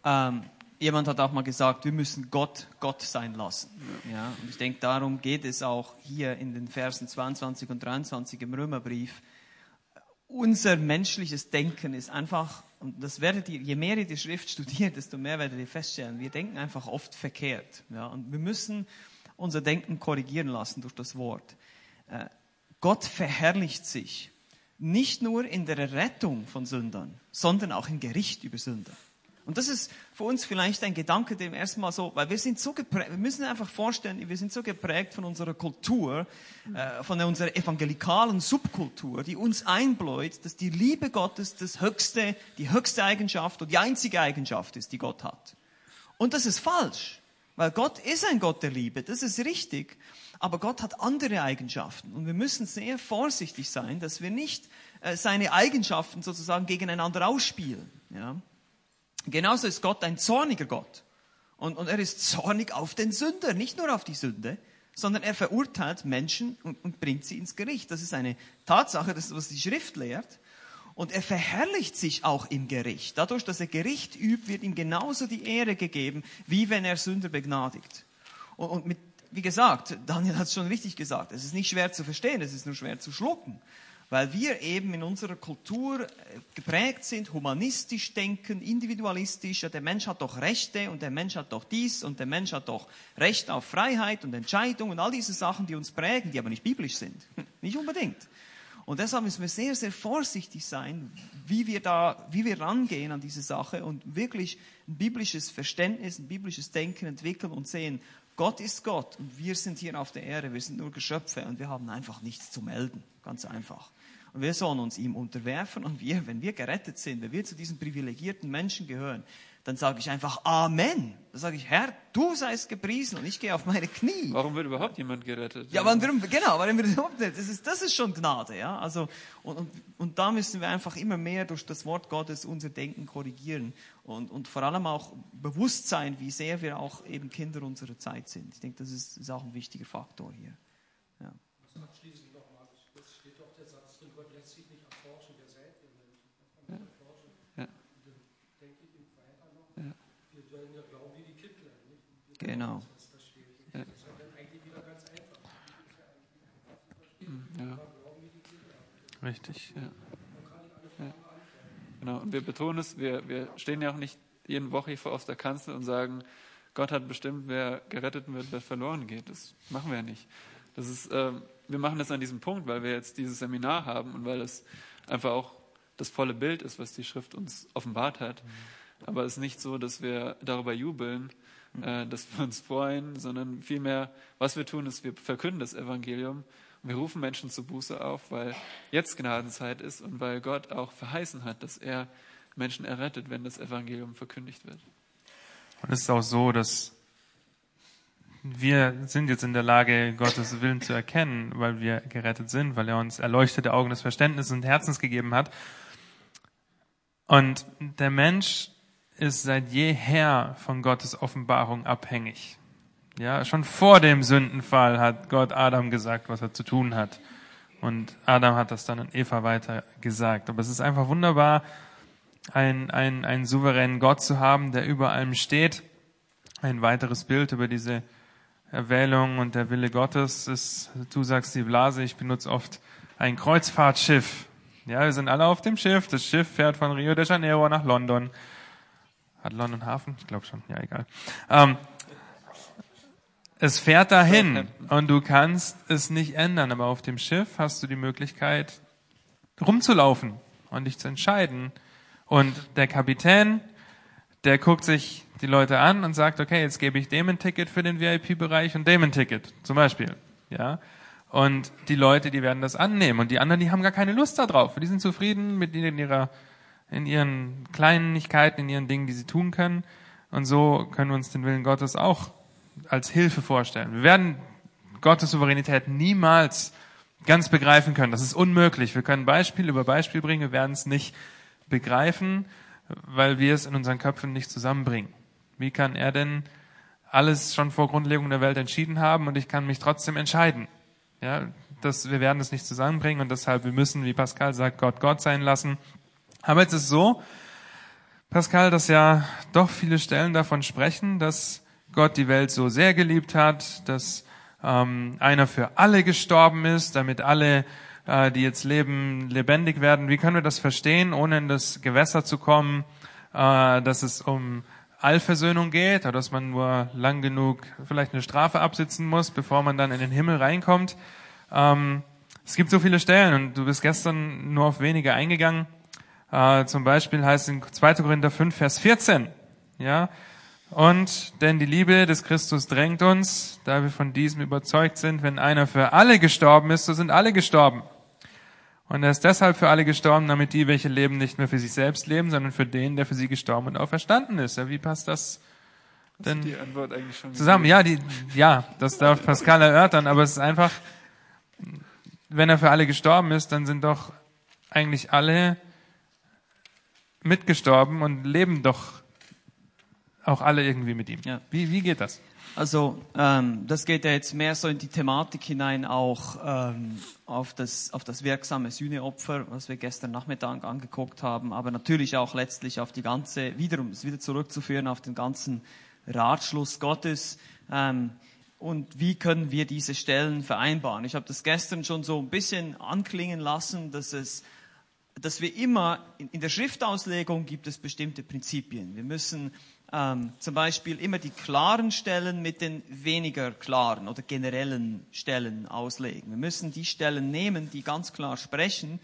Ähm, jemand hat auch mal gesagt, wir müssen Gott Gott sein lassen. Ja, und ich denke, darum geht es auch hier in den Versen 22 und 23 im Römerbrief. Unser menschliches Denken ist einfach, und das werdet ihr, je mehr ihr die Schrift studiert, desto mehr werdet ihr feststellen, wir denken einfach oft verkehrt. Ja, und wir müssen unser Denken korrigieren lassen durch das Wort. Äh, Gott verherrlicht sich nicht nur in der Rettung von Sündern, sondern auch im Gericht über Sünder. Und das ist für uns vielleicht ein Gedanke, dem erstmal so, weil wir sind so geprägt, wir müssen einfach vorstellen, wir sind so geprägt von unserer Kultur, äh, von unserer evangelikalen Subkultur, die uns einbläut, dass die Liebe Gottes das höchste, die höchste Eigenschaft und die einzige Eigenschaft ist, die Gott hat. Und das ist falsch, weil Gott ist ein Gott der Liebe, das ist richtig. Aber Gott hat andere Eigenschaften und wir müssen sehr vorsichtig sein, dass wir nicht äh, seine Eigenschaften sozusagen gegeneinander ausspielen. Ja? Genauso ist Gott ein zorniger Gott. Und, und er ist zornig auf den Sünder, nicht nur auf die Sünde, sondern er verurteilt Menschen und, und bringt sie ins Gericht. Das ist eine Tatsache, das was die Schrift lehrt. Und er verherrlicht sich auch im Gericht. Dadurch, dass er Gericht übt, wird ihm genauso die Ehre gegeben, wie wenn er Sünder begnadigt. Und, und mit wie gesagt, Daniel hat es schon richtig gesagt, es ist nicht schwer zu verstehen, es ist nur schwer zu schlucken. Weil wir eben in unserer Kultur äh, geprägt sind, humanistisch denken, individualistisch, ja, der Mensch hat doch Rechte und der Mensch hat doch dies und der Mensch hat doch Recht auf Freiheit und Entscheidung und all diese Sachen, die uns prägen, die aber nicht biblisch sind. Nicht unbedingt. Und deshalb müssen wir sehr, sehr vorsichtig sein, wie wir da, wie wir rangehen an diese Sache und wirklich ein biblisches Verständnis, ein biblisches Denken entwickeln und sehen, Gott ist Gott und wir sind hier auf der Erde, wir sind nur Geschöpfe und wir haben einfach nichts zu melden. Ganz einfach. Und wir sollen uns ihm unterwerfen und wir, wenn wir gerettet sind, wenn wir zu diesen privilegierten Menschen gehören, dann sage ich einfach Amen. Dann sage ich, Herr, du seist gepriesen und ich gehe auf meine Knie. Warum wird überhaupt jemand gerettet? Ja, wir, genau, wann wir überhaupt nicht. Das ist, das ist schon Gnade, ja. Also, und, und, und da müssen wir einfach immer mehr durch das Wort Gottes unser Denken korrigieren und, und vor allem auch bewusst sein, wie sehr wir auch eben Kinder unserer Zeit sind. Ich denke, das ist, ist auch ein wichtiger Faktor hier. Ja. Was abschließend noch, Markus, es steht doch der Satz drin, Gott lässt sich nicht erforschen, wer seid ihr Menschen? Das kann man erforschen. Ja. Und dann denke ich im weiter noch, wir sollen ja glauben wie die Kittler, nicht? Wir Genau. das. Das ja dann eigentlich wieder ganz einfach. Ja, Richtig. ja. ja. Genau, und wir betonen es, wir, wir stehen ja auch nicht jede Woche hier vor auf der Kanzel und sagen, Gott hat bestimmt, wer gerettet wird, wer verloren geht. Das machen wir ja nicht. Das ist, ähm, wir machen das an diesem Punkt, weil wir jetzt dieses Seminar haben und weil es einfach auch das volle Bild ist, was die Schrift uns offenbart hat. Aber es ist nicht so, dass wir darüber jubeln, äh, dass wir uns freuen, sondern vielmehr, was wir tun, ist, wir verkünden das Evangelium und wir rufen Menschen zur Buße auf, weil jetzt Gnadenzeit ist und weil Gott auch verheißen hat, dass er Menschen errettet, wenn das Evangelium verkündigt wird. Und es ist auch so, dass wir sind jetzt in der Lage, Gottes Willen zu erkennen, weil wir gerettet sind, weil er uns erleuchtete Augen des Verständnisses und Herzens gegeben hat. Und der Mensch ist seit jeher von Gottes Offenbarung abhängig. Ja, schon vor dem Sündenfall hat Gott Adam gesagt, was er zu tun hat. Und Adam hat das dann an Eva weiter gesagt. Aber es ist einfach wunderbar, einen, einen, einen souveränen Gott zu haben, der über allem steht. Ein weiteres Bild über diese Erwählung und der Wille Gottes ist, du sagst die Blase, ich benutze oft ein Kreuzfahrtschiff. Ja, wir sind alle auf dem Schiff. Das Schiff fährt von Rio de Janeiro nach London. Hat London Hafen? Ich glaube schon. Ja, egal. Ähm, es fährt dahin und du kannst es nicht ändern, aber auf dem Schiff hast du die Möglichkeit, rumzulaufen und dich zu entscheiden. Und der Kapitän, der guckt sich die Leute an und sagt, okay, jetzt gebe ich dem ein Ticket für den VIP-Bereich und dem ein Ticket, zum Beispiel. Ja. Und die Leute, die werden das annehmen. Und die anderen, die haben gar keine Lust darauf. Die sind zufrieden mit in ihrer, in ihren Kleinigkeiten, in ihren Dingen, die sie tun können. Und so können wir uns den Willen Gottes auch als Hilfe vorstellen. Wir werden Gottes Souveränität niemals ganz begreifen können. Das ist unmöglich. Wir können Beispiel über Beispiel bringen, wir werden es nicht begreifen, weil wir es in unseren Köpfen nicht zusammenbringen. Wie kann er denn alles schon vor Grundlegung der Welt entschieden haben und ich kann mich trotzdem entscheiden? Ja, das, wir werden es nicht zusammenbringen und deshalb, wir müssen, wie Pascal sagt, Gott Gott sein lassen. Aber jetzt ist so, Pascal, dass ja doch viele Stellen davon sprechen, dass Gott die Welt so sehr geliebt hat, dass ähm, einer für alle gestorben ist, damit alle, äh, die jetzt leben, lebendig werden. Wie können wir das verstehen, ohne in das Gewässer zu kommen, äh, dass es um Allversöhnung geht, oder dass man nur lang genug vielleicht eine Strafe absitzen muss, bevor man dann in den Himmel reinkommt? Ähm, es gibt so viele Stellen und du bist gestern nur auf wenige eingegangen. Äh, zum Beispiel heißt es in 2. Korinther 5, Vers 14, ja, und denn die Liebe des Christus drängt uns, da wir von diesem überzeugt sind, wenn einer für alle gestorben ist, so sind alle gestorben. Und er ist deshalb für alle gestorben, damit die, welche leben, nicht mehr für sich selbst leben, sondern für den, der für sie gestorben und auferstanden ist. Ja, wie passt das denn zusammen? Ja, die, ja, das darf Pascal erörtern, aber es ist einfach, wenn er für alle gestorben ist, dann sind doch eigentlich alle mitgestorben und leben doch auch alle irgendwie mit ihm. Ja. Wie, wie geht das? Also ähm, das geht ja jetzt mehr so in die Thematik hinein, auch ähm, auf, das, auf das wirksame Sühneopfer, was wir gestern Nachmittag angeguckt haben, aber natürlich auch letztlich auf die ganze, wiederum es wieder zurückzuführen auf den ganzen Ratschluss Gottes. Ähm, und wie können wir diese Stellen vereinbaren. Ich habe das gestern schon so ein bisschen anklingen lassen, dass es dass wir immer, in, der Schriftauslegung gibt es bestimmte Prinzipien. Wir müssen ähm, zum Beispiel immer die klaren Stellen mit den weniger klaren oder generellen Stellen auslegen. Wir müssen die Stellen nehmen, die ganz klar sprechen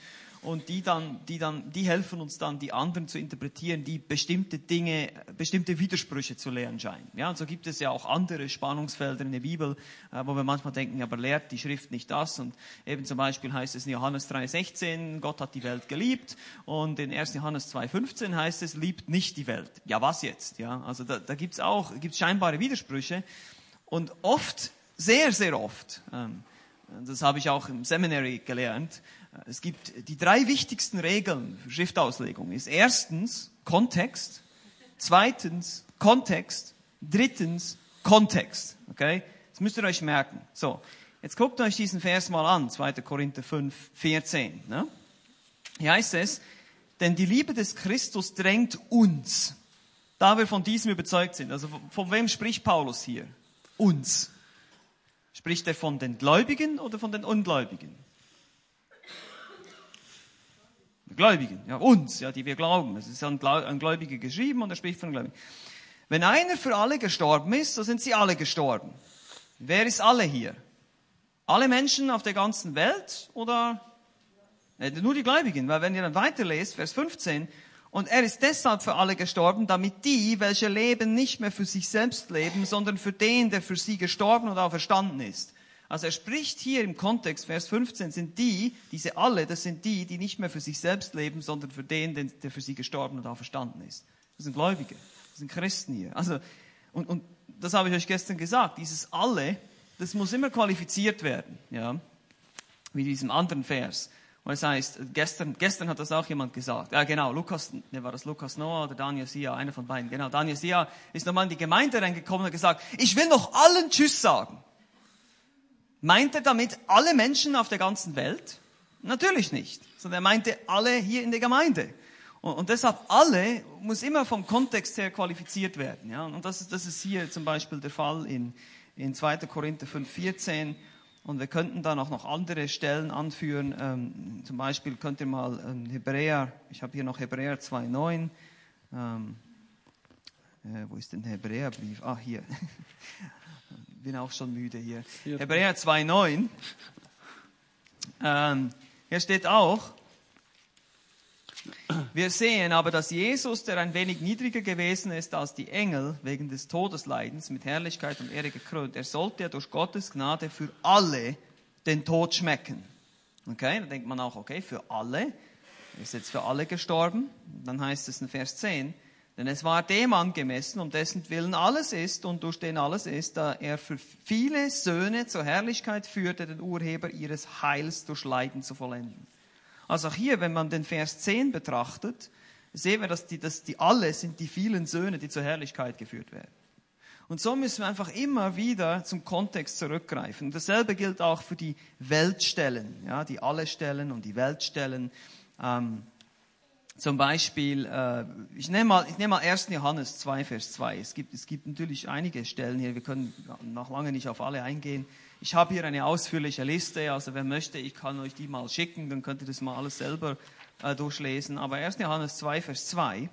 und die dann, die dann, die helfen uns dann, die anderen zu interpretieren, die bestimmte Dinge, bestimmte Widersprüche zu lehren scheinen. Ja, und so gibt es ja auch andere Spannungsfelder in der Bibel, äh, wo wir manchmal denken, aber lehrt die Schrift nicht das? Und eben zum Beispiel heißt es in Johannes 3,16, Gott hat die Welt geliebt und in 1. Johannes 2,15 heißt es, liebt nicht die Welt. Ja, was jetzt? Ja, also da, da gibt's auch, gibt's scheinbare Widersprüche und oft, sehr, sehr oft, ähm, das habe ich auch im Seminary gelernt, es gibt die drei wichtigsten Regeln für Schriftauslegung. Ist erstens Kontext, zweitens Kontext, drittens Kontext. Okay? Das müsst ihr euch merken. So. Jetzt guckt euch diesen Vers mal an. 2. Korinther 5, 14. Ne? Hier heißt es, denn die Liebe des Christus drängt uns, da wir von diesem überzeugt sind. Also von wem spricht Paulus hier? Uns. Spricht er von den Gläubigen oder von den Ungläubigen? Gläubigen, ja, uns, ja, die wir glauben. Es ist an, Gläubige geschrieben und er spricht von Gläubigen. Wenn einer für alle gestorben ist, so sind sie alle gestorben. Wer ist alle hier? Alle Menschen auf der ganzen Welt oder nur die Gläubigen? Weil wenn ihr dann weiterlest, Vers 15, und er ist deshalb für alle gestorben, damit die, welche leben, nicht mehr für sich selbst leben, sondern für den, der für sie gestorben und auferstanden ist. Also er spricht hier im Kontext, Vers 15, sind die, diese alle, das sind die, die nicht mehr für sich selbst leben, sondern für den, der für sie gestorben und auferstanden ist. Das sind Gläubige, das sind Christen hier. Also, und, und das habe ich euch gestern gesagt, dieses alle, das muss immer qualifiziert werden, ja, wie diesem anderen Vers. Und es heißt, gestern, gestern hat das auch jemand gesagt. Ja, genau, Lukas, ne, war das Lukas Noah oder Daniel Sia, einer von beiden. Genau, Daniel Sia ist nochmal in die Gemeinde reingekommen und hat gesagt, ich will noch allen Tschüss sagen. Meint er damit alle Menschen auf der ganzen Welt? Natürlich nicht, sondern er meinte alle hier in der Gemeinde. Und, deshalb alle muss immer vom Kontext her qualifiziert werden. Ja? Und das ist, das ist hier zum Beispiel der Fall in, in 2. Korinther 5, 14. Und wir könnten dann auch noch andere Stellen anführen. Ähm, zum Beispiel könnt ihr mal ähm, Hebräer, ich habe hier noch Hebräer 2,9. Ähm, äh, wo ist denn der Hebräerbrief? Ah, hier. bin auch schon müde hier. Ja. Hebräer 2,9. Ähm, hier steht auch, wir sehen aber, dass Jesus, der ein wenig niedriger gewesen ist als die Engel, wegen des Todesleidens mit Herrlichkeit und Ehre gekrönt, er sollte ja durch Gottes Gnade für alle den Tod schmecken. Okay, da denkt man auch, okay, für alle. Er ist jetzt für alle gestorben. Dann heißt es in Vers 10, denn es war dem angemessen, um dessen Willen alles ist und durch den alles ist, da er für viele Söhne zur Herrlichkeit führte, den Urheber ihres Heils durch Leiden zu vollenden. Also auch hier, wenn man den Vers 10 betrachtet, sehen wir, dass die, dass die alle sind die vielen Söhne, die zur Herrlichkeit geführt werden. Und so müssen wir einfach immer wieder zum Kontext zurückgreifen. dasselbe gilt auch für die Weltstellen, ja, die alle Stellen und die Weltstellen. Ähm, zum Beispiel, äh, ich nehme mal, ich mal 1. Johannes 2, Vers 2. Es gibt, es gibt natürlich einige Stellen hier, wir können noch lange nicht auf alle eingehen. Ich habe hier eine ausführliche Liste, also wer möchte, ich kann euch die mal schicken, dann könnt ihr das mal alles selber äh, durchlesen. Aber 1. Johannes 2, Vers 2,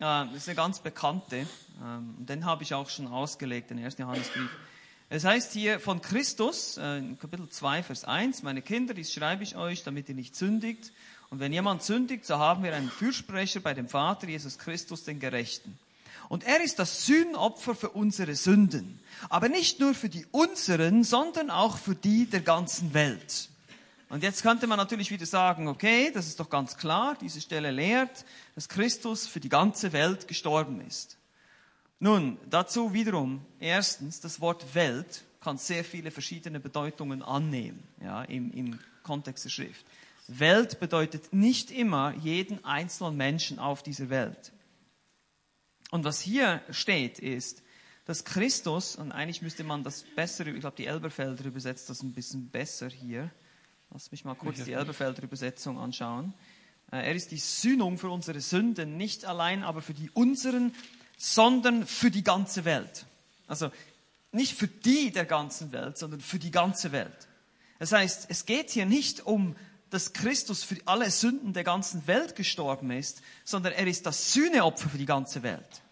äh, ist eine ganz bekannte, ähm, den habe ich auch schon ausgelegt, den 1. Johannesbrief. Es heißt hier von Christus, äh, in Kapitel 2, Vers 1, meine Kinder, dies schreibe ich euch, damit ihr nicht sündigt. Und wenn jemand sündigt, so haben wir einen Fürsprecher bei dem Vater, Jesus Christus, den Gerechten. Und er ist das Sühnopfer für unsere Sünden. Aber nicht nur für die unseren, sondern auch für die der ganzen Welt. Und jetzt könnte man natürlich wieder sagen, okay, das ist doch ganz klar, diese Stelle lehrt, dass Christus für die ganze Welt gestorben ist. Nun, dazu wiederum, erstens, das Wort Welt kann sehr viele verschiedene Bedeutungen annehmen, ja, im, im Kontext der Schrift. Welt bedeutet nicht immer jeden einzelnen Menschen auf dieser Welt. Und was hier steht, ist, dass Christus, und eigentlich müsste man das besser, ich glaube, die Elberfelder übersetzt das ein bisschen besser hier. Lass mich mal kurz die Elberfelder Übersetzung anschauen. Äh, er ist die Sühnung für unsere Sünden, nicht allein aber für die unseren, sondern für die ganze Welt. Also nicht für die der ganzen Welt, sondern für die ganze Welt. Das heißt, es geht hier nicht um, dass Christus für alle Sünden der ganzen Welt gestorben ist, sondern er ist das Sühneopfer für die ganze Welt.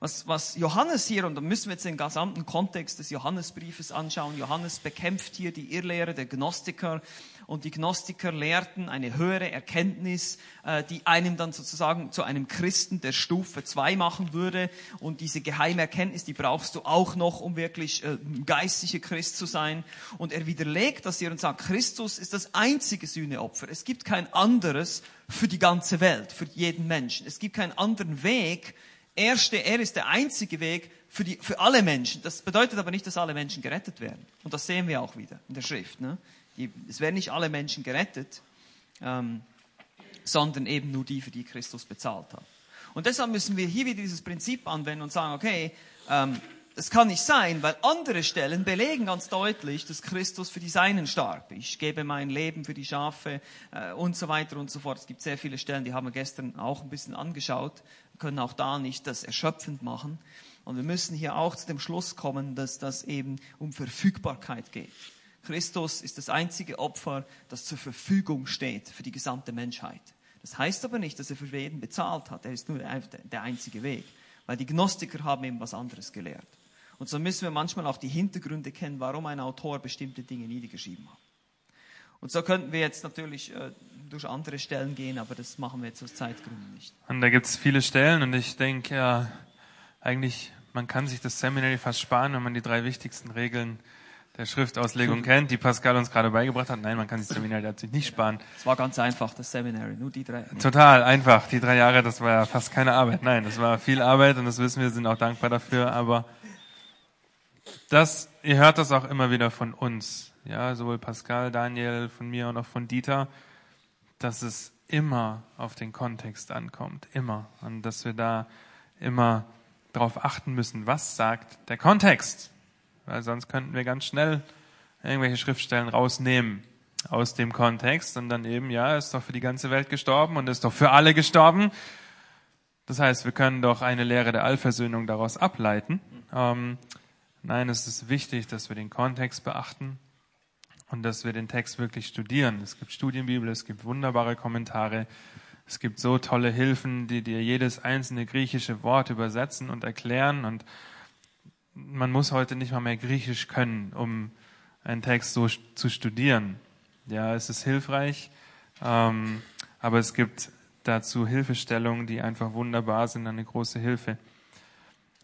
Was, was Johannes hier, und da müssen wir jetzt den gesamten Kontext des Johannesbriefes anschauen, Johannes bekämpft hier die Irrlehre der Gnostiker und die Gnostiker lehrten eine höhere Erkenntnis, äh, die einem dann sozusagen zu einem Christen der Stufe 2 machen würde und diese geheime Erkenntnis, die brauchst du auch noch, um wirklich äh, geistlicher Christ zu sein und er widerlegt das hier und sagt, Christus ist das einzige Sühneopfer. Es gibt kein anderes für die ganze Welt, für jeden Menschen. Es gibt keinen anderen Weg, Erste, er ist der einzige Weg für, die, für alle Menschen. Das bedeutet aber nicht, dass alle Menschen gerettet werden. Und das sehen wir auch wieder in der Schrift. Ne? Die, es werden nicht alle Menschen gerettet, ähm, sondern eben nur die, für die Christus bezahlt hat. Und deshalb müssen wir hier wieder dieses Prinzip anwenden und sagen, okay, ähm, das kann nicht sein, weil andere Stellen belegen ganz deutlich, dass Christus für die Seinen starb. Ich gebe mein Leben für die Schafe äh, und so weiter und so fort. Es gibt sehr viele Stellen, die haben wir gestern auch ein bisschen angeschaut können auch da nicht das erschöpfend machen. Und wir müssen hier auch zu dem Schluss kommen, dass das eben um Verfügbarkeit geht. Christus ist das einzige Opfer, das zur Verfügung steht für die gesamte Menschheit. Das heißt aber nicht, dass er für jeden bezahlt hat. Er ist nur der einzige Weg. Weil die Gnostiker haben eben was anderes gelehrt. Und so müssen wir manchmal auch die Hintergründe kennen, warum ein Autor bestimmte Dinge niedergeschrieben hat. Und so könnten wir jetzt natürlich äh, durch andere Stellen gehen, aber das machen wir jetzt aus Zeitgründen nicht. Und da gibt es viele Stellen und ich denke, ja, eigentlich, man kann sich das Seminary fast sparen, wenn man die drei wichtigsten Regeln der Schriftauslegung kennt, die Pascal uns gerade beigebracht hat. Nein, man kann sich das Seminary natürlich nicht sparen. Es war ganz einfach, das Seminary, nur die drei. Total einfach. Die drei Jahre, das war ja fast keine Arbeit. Nein, das war viel Arbeit und das wissen wir, sind auch dankbar dafür. Aber das, ihr hört das auch immer wieder von uns. Ja, sowohl Pascal, Daniel, von mir und auch von Dieter dass es immer auf den Kontext ankommt, immer. Und dass wir da immer darauf achten müssen, was sagt der Kontext. Weil sonst könnten wir ganz schnell irgendwelche Schriftstellen rausnehmen aus dem Kontext und dann eben, ja, ist doch für die ganze Welt gestorben und ist doch für alle gestorben. Das heißt, wir können doch eine Lehre der Allversöhnung daraus ableiten. Ähm, nein, es ist wichtig, dass wir den Kontext beachten und dass wir den Text wirklich studieren. Es gibt Studienbibel, es gibt wunderbare Kommentare, es gibt so tolle Hilfen, die dir jedes einzelne griechische Wort übersetzen und erklären. Und man muss heute nicht mal mehr Griechisch können, um einen Text so zu studieren. Ja, es ist hilfreich, ähm, aber es gibt dazu Hilfestellungen, die einfach wunderbar sind, eine große Hilfe.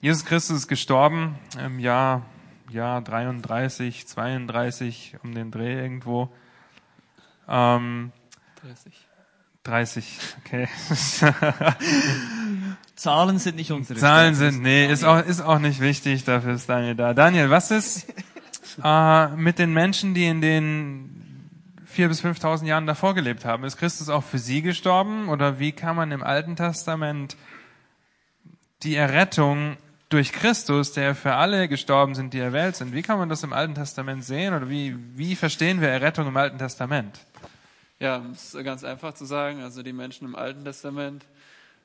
Jesus Christus ist gestorben im Jahr Jahr 33, 32 um den Dreh irgendwo. Ähm, 30. 30, okay. Zahlen sind nicht unsere Zahlen sind, nee, ist auch, ist auch nicht wichtig, dafür ist Daniel da. Daniel, was ist äh, mit den Menschen, die in den vier bis 5.000 Jahren davor gelebt haben? Ist Christus auch für sie gestorben? Oder wie kann man im Alten Testament die Errettung durch Christus, der für alle gestorben sind, die erwählt sind. Wie kann man das im Alten Testament sehen oder wie, wie verstehen wir Errettung im Alten Testament? Ja, es ist ganz einfach zu sagen. Also die Menschen im Alten Testament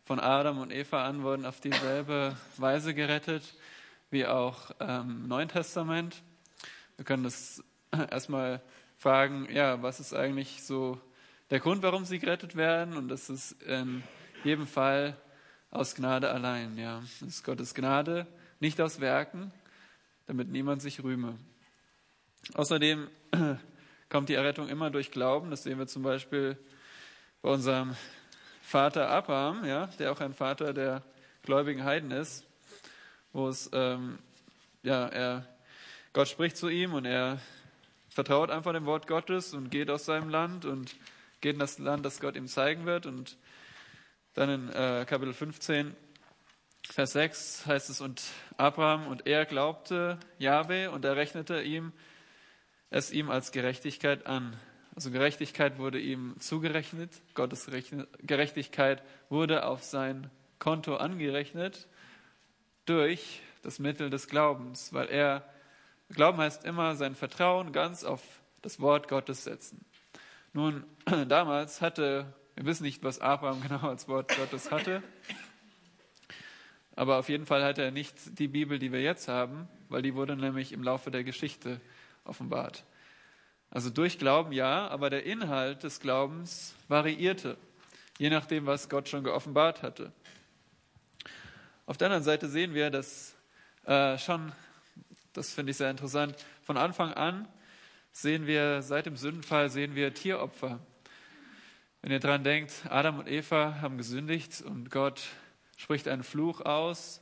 von Adam und Eva an wurden auf dieselbe Weise gerettet wie auch ähm, im Neuen Testament. Wir können das erstmal fragen, ja, was ist eigentlich so der Grund, warum sie gerettet werden? Und das ist in jedem Fall aus Gnade allein. Ja, das ist Gottes Gnade, nicht aus Werken, damit niemand sich rühme. Außerdem kommt die Errettung immer durch Glauben. Das sehen wir zum Beispiel bei unserem Vater Abraham, ja, der auch ein Vater der gläubigen Heiden ist, wo es, ähm, ja, er, Gott spricht zu ihm und er vertraut einfach dem Wort Gottes und geht aus seinem Land und geht in das Land, das Gott ihm zeigen wird und dann in äh, Kapitel 15, Vers 6 heißt es, und Abraham und er glaubte Jahwe und er rechnete ihm es ihm als Gerechtigkeit an. Also Gerechtigkeit wurde ihm zugerechnet, Gottes Gerechtigkeit wurde auf sein Konto angerechnet durch das Mittel des Glaubens, weil er, Glauben heißt immer sein Vertrauen ganz auf das Wort Gottes setzen. Nun, damals hatte wir wissen nicht, was Abraham genau als Wort Gottes hatte. Aber auf jeden Fall hat er nicht die Bibel, die wir jetzt haben, weil die wurde nämlich im Laufe der Geschichte offenbart. Also durch Glauben ja, aber der Inhalt des Glaubens variierte, je nachdem, was Gott schon geoffenbart hatte. Auf der anderen Seite sehen wir, dass äh, schon, das finde ich sehr interessant, von Anfang an sehen wir, seit dem Sündenfall sehen wir Tieropfer. Wenn ihr daran denkt, Adam und Eva haben gesündigt und Gott spricht einen Fluch aus.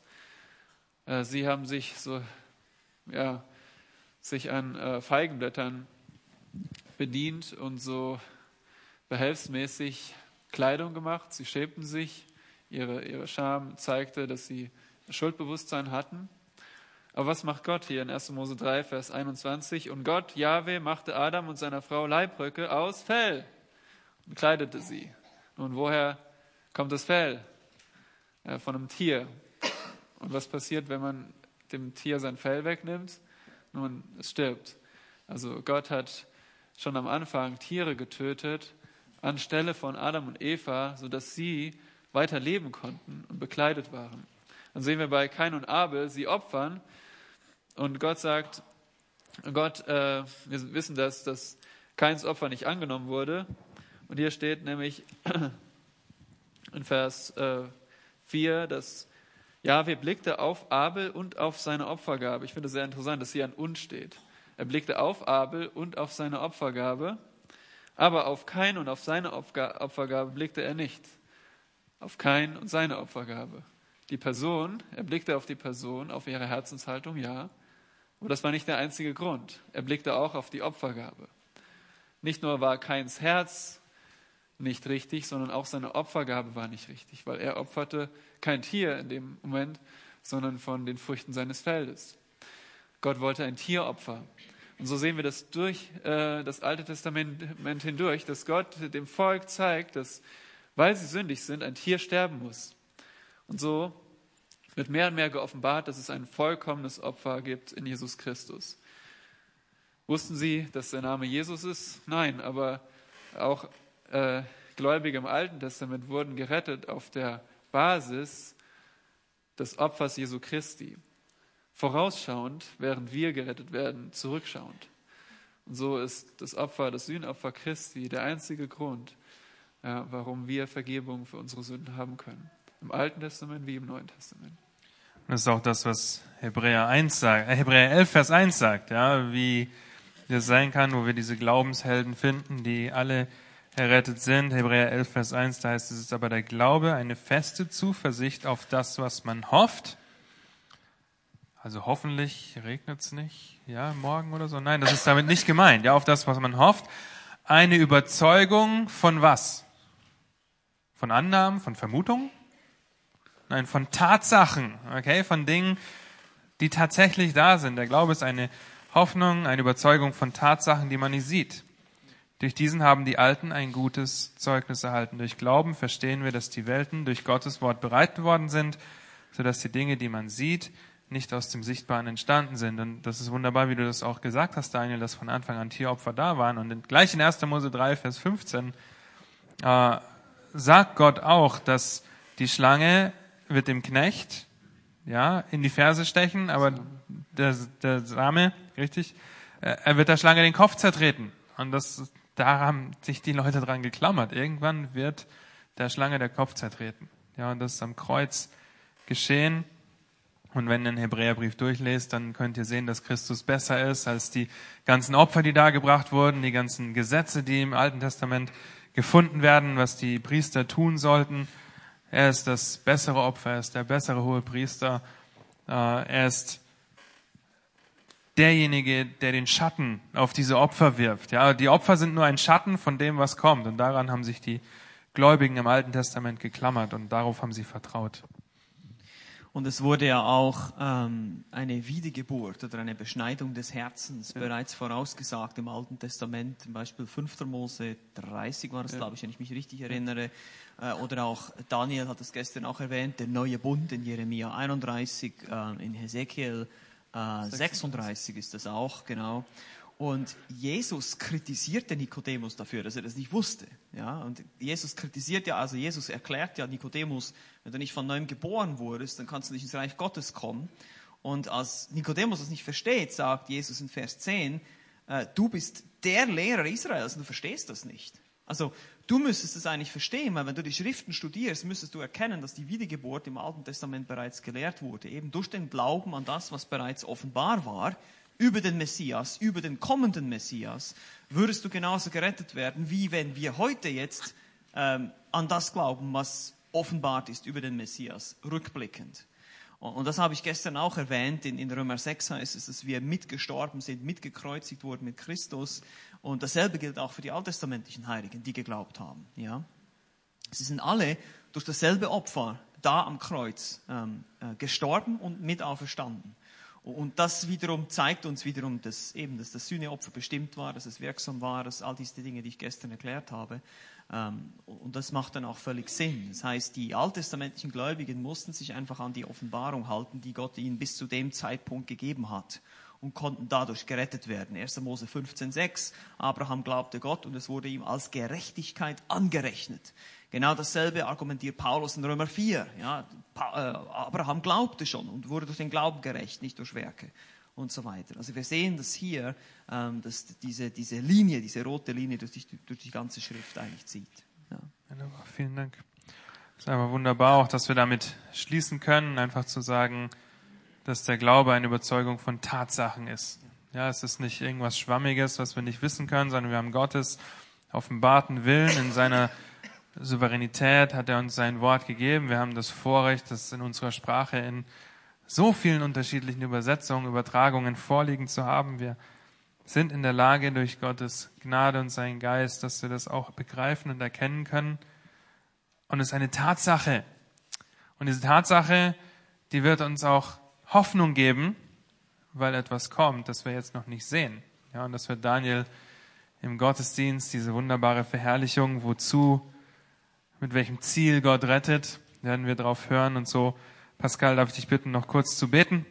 Äh, sie haben sich so, ja, sich an äh, Feigenblättern bedient und so behelfsmäßig Kleidung gemacht. Sie schämten sich. Ihre, ihre Scham zeigte, dass sie Schuldbewusstsein hatten. Aber was macht Gott hier in 1. Mose 3, Vers 21? Und Gott, Jahwe, machte Adam und seiner Frau Leibröcke aus Fell und kleidete sie. Nun, woher kommt das Fell? Ja, von einem Tier. Und was passiert, wenn man dem Tier sein Fell wegnimmt? Nun, es stirbt. Also Gott hat schon am Anfang Tiere getötet anstelle von Adam und Eva, sodass sie weiter leben konnten und bekleidet waren. Dann sehen wir bei Kain und Abel, sie opfern und Gott sagt, Gott, äh, wir wissen, dass, dass Kains Opfer nicht angenommen wurde. Und hier steht nämlich in Vers äh, 4, dass Jahwe blickte auf Abel und auf seine Opfergabe. Ich finde es sehr interessant, dass hier ein Und steht. Er blickte auf Abel und auf seine Opfergabe, aber auf Kain und auf seine Opfergabe blickte er nicht. Auf Kain und seine Opfergabe. Die Person, er blickte auf die Person, auf ihre Herzenshaltung, ja, aber das war nicht der einzige Grund. Er blickte auch auf die Opfergabe. Nicht nur war Kains Herz nicht richtig, sondern auch seine Opfergabe war nicht richtig, weil er opferte kein Tier in dem Moment, sondern von den Früchten seines Feldes. Gott wollte ein Tieropfer. Und so sehen wir das durch äh, das Alte Testament hindurch, dass Gott dem Volk zeigt, dass, weil sie sündig sind, ein Tier sterben muss. Und so wird mehr und mehr geoffenbart, dass es ein vollkommenes Opfer gibt in Jesus Christus. Wussten Sie, dass der Name Jesus ist? Nein, aber auch äh, Gläubige im Alten Testament wurden gerettet auf der Basis des Opfers Jesu Christi. Vorausschauend, während wir gerettet werden, zurückschauend. Und so ist das Opfer, das Sühnopfer Christi der einzige Grund, ja, warum wir Vergebung für unsere Sünden haben können. Im Alten Testament wie im Neuen Testament. Das ist auch das, was Hebräer 1 sagt, äh, Hebräer 11, Vers 1 sagt, ja, wie das sein kann, wo wir diese Glaubenshelden finden, die alle errettet sind. Hebräer 11, Vers 1, da heißt es, es ist aber der Glaube, eine feste Zuversicht auf das, was man hofft. Also hoffentlich regnet es nicht, ja, morgen oder so. Nein, das ist damit nicht gemeint, ja, auf das, was man hofft. Eine Überzeugung von was? Von Annahmen, von Vermutungen? Nein, von Tatsachen, okay, von Dingen, die tatsächlich da sind. Der Glaube ist eine Hoffnung, eine Überzeugung von Tatsachen, die man nicht sieht. Durch diesen haben die Alten ein gutes Zeugnis erhalten. Durch Glauben verstehen wir, dass die Welten durch Gottes Wort bereitet worden sind, sodass die Dinge, die man sieht, nicht aus dem Sichtbaren entstanden sind. Und das ist wunderbar, wie du das auch gesagt hast, Daniel, dass von Anfang an Tieropfer da waren. Und gleich in 1. Mose 3, Vers 15 äh, sagt Gott auch, dass die Schlange wird dem Knecht ja, in die Ferse stechen, aber der, der Same, richtig, äh, er wird der Schlange den Kopf zertreten. Und das, da haben sich die Leute dran geklammert. Irgendwann wird der Schlange der Kopf zertreten. Ja, und das ist am Kreuz geschehen. Und wenn ihr den Hebräerbrief durchlest, dann könnt ihr sehen, dass Christus besser ist als die ganzen Opfer, die da gebracht wurden, die ganzen Gesetze, die im Alten Testament gefunden werden, was die Priester tun sollten. Er ist das bessere Opfer, er ist der bessere hohe Priester. Äh, er ist derjenige, der den Schatten auf diese Opfer wirft. Ja, die Opfer sind nur ein Schatten von dem, was kommt. Und daran haben sich die Gläubigen im Alten Testament geklammert und darauf haben sie vertraut. Und es wurde ja auch ähm, eine Wiedergeburt oder eine Beschneidung des Herzens ja. bereits vorausgesagt im Alten Testament. Zum Beispiel 5. Mose 30 war es, ja. glaube ich, wenn ich mich richtig erinnere. Äh, oder auch Daniel hat es gestern auch erwähnt, der neue Bund in Jeremia 31, äh, in Hesekiel äh, 36 ist das auch, genau. Und Jesus kritisierte Nikodemus dafür, dass er das nicht wusste. Ja, und Jesus kritisiert ja, also Jesus erklärt ja Nikodemus, wenn du nicht von neuem geboren wurdest, dann kannst du nicht ins Reich Gottes kommen. Und als Nikodemus das nicht versteht, sagt Jesus in Vers 10, äh, du bist der Lehrer Israels und du verstehst das nicht. Also du müsstest es eigentlich verstehen, weil wenn du die Schriften studierst, müsstest du erkennen, dass die Wiedergeburt im Alten Testament bereits gelehrt wurde, eben durch den Glauben an das, was bereits offenbar war über den Messias, über den kommenden Messias, würdest du genauso gerettet werden, wie wenn wir heute jetzt ähm, an das glauben, was offenbart ist über den Messias, rückblickend. Und, das habe ich gestern auch erwähnt. In, in Römer 6 heißt es, dass wir mitgestorben sind, mitgekreuzigt wurden mit Christus. Und dasselbe gilt auch für die alttestamentlichen Heiligen, die geglaubt haben. Ja? Sie sind alle durch dasselbe Opfer da am Kreuz ähm, äh, gestorben und mit auferstanden. Und das wiederum zeigt uns wiederum, dass eben, dass das Sühneopfer bestimmt war, dass es wirksam war, dass all diese Dinge, die ich gestern erklärt habe. Ähm, und das macht dann auch völlig Sinn. Das heißt, die alttestamentlichen Gläubigen mussten sich einfach an die Offenbarung halten, die Gott ihnen bis zu dem Zeitpunkt gegeben hat und konnten dadurch gerettet werden. 1. Mose 15,6. Abraham glaubte Gott und es wurde ihm als Gerechtigkeit angerechnet. Genau dasselbe argumentiert Paulus in Römer 4. Ja, äh, Abraham glaubte schon und wurde durch den Glauben gerecht, nicht durch Werke und so weiter. Also wir sehen das hier, ähm, dass diese, diese Linie, diese rote Linie durch die, durch die ganze Schrift eigentlich zieht. Ja. Wunderbar, vielen Dank. Es ist einfach wunderbar auch, dass wir damit schließen können, einfach zu sagen, dass der Glaube eine Überzeugung von Tatsachen ist. Ja, es ist nicht irgendwas Schwammiges, was wir nicht wissen können, sondern wir haben Gottes offenbarten Willen in seiner Souveränität hat er uns sein Wort gegeben. Wir haben das Vorrecht, das in unserer Sprache in so vielen unterschiedlichen Übersetzungen, Übertragungen vorliegen zu haben. Wir sind in der Lage, durch Gottes Gnade und seinen Geist, dass wir das auch begreifen und erkennen können. Und es ist eine Tatsache. Und diese Tatsache, die wird uns auch Hoffnung geben, weil etwas kommt, das wir jetzt noch nicht sehen. Ja, und das wird Daniel im Gottesdienst, diese wunderbare Verherrlichung, wozu mit welchem Ziel Gott rettet, werden wir darauf hören und so. Pascal, darf ich dich bitten, noch kurz zu beten?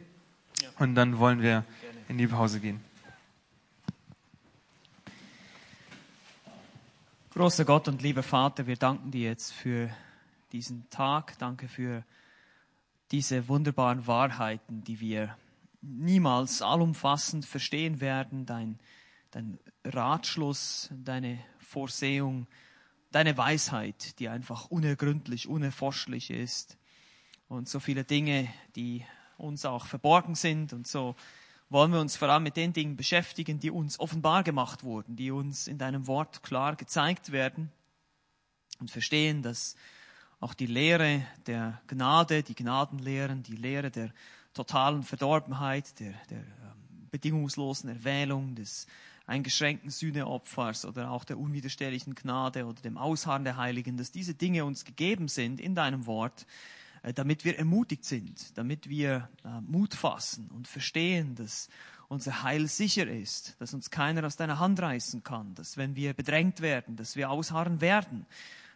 Ja. Und dann wollen wir Gerne. in die Pause gehen. Großer Gott und lieber Vater, wir danken dir jetzt für diesen Tag. Danke für diese wunderbaren Wahrheiten, die wir niemals allumfassend verstehen werden. Dein, dein Ratschluss, deine Vorsehung, deine Weisheit, die einfach unergründlich, unerforschlich ist und so viele Dinge, die uns auch verborgen sind und so wollen wir uns vor allem mit den Dingen beschäftigen, die uns offenbar gemacht wurden, die uns in deinem Wort klar gezeigt werden und verstehen, dass auch die Lehre der Gnade, die Gnadenlehren, die Lehre der totalen Verdorbenheit, der, der ähm, bedingungslosen Erwählung, des eingeschränkten Sühneopfers oder auch der unwiderstehlichen Gnade oder dem Ausharren der Heiligen, dass diese Dinge uns gegeben sind in deinem Wort, äh, damit wir ermutigt sind, damit wir äh, Mut fassen und verstehen, dass unser Heil sicher ist, dass uns keiner aus deiner Hand reißen kann, dass wenn wir bedrängt werden, dass wir ausharren werden,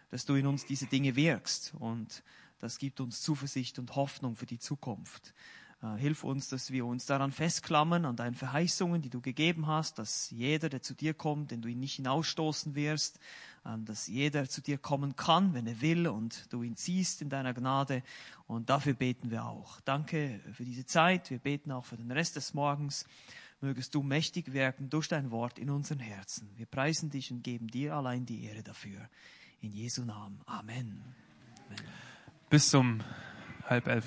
dass du in uns diese Dinge wirkst und das gibt uns Zuversicht und Hoffnung für die Zukunft. Äh, hilf uns, dass wir uns daran festklammern, an deinen Verheißungen, die du gegeben hast, dass jeder, der zu dir kommt, den du ihn nicht hinausstoßen wirst, ähm, dass jeder zu dir kommen kann, wenn er will und du ihn ziehst in deiner Gnade. Und dafür beten wir auch. Danke für diese Zeit. Wir beten auch für den Rest des Morgens. Mögest du mächtig wirken durch dein Wort in unseren Herzen. Wir preisen dich und geben dir allein die Ehre dafür. In Jesu Namen. Amen. Amen. Bis zum halb elf.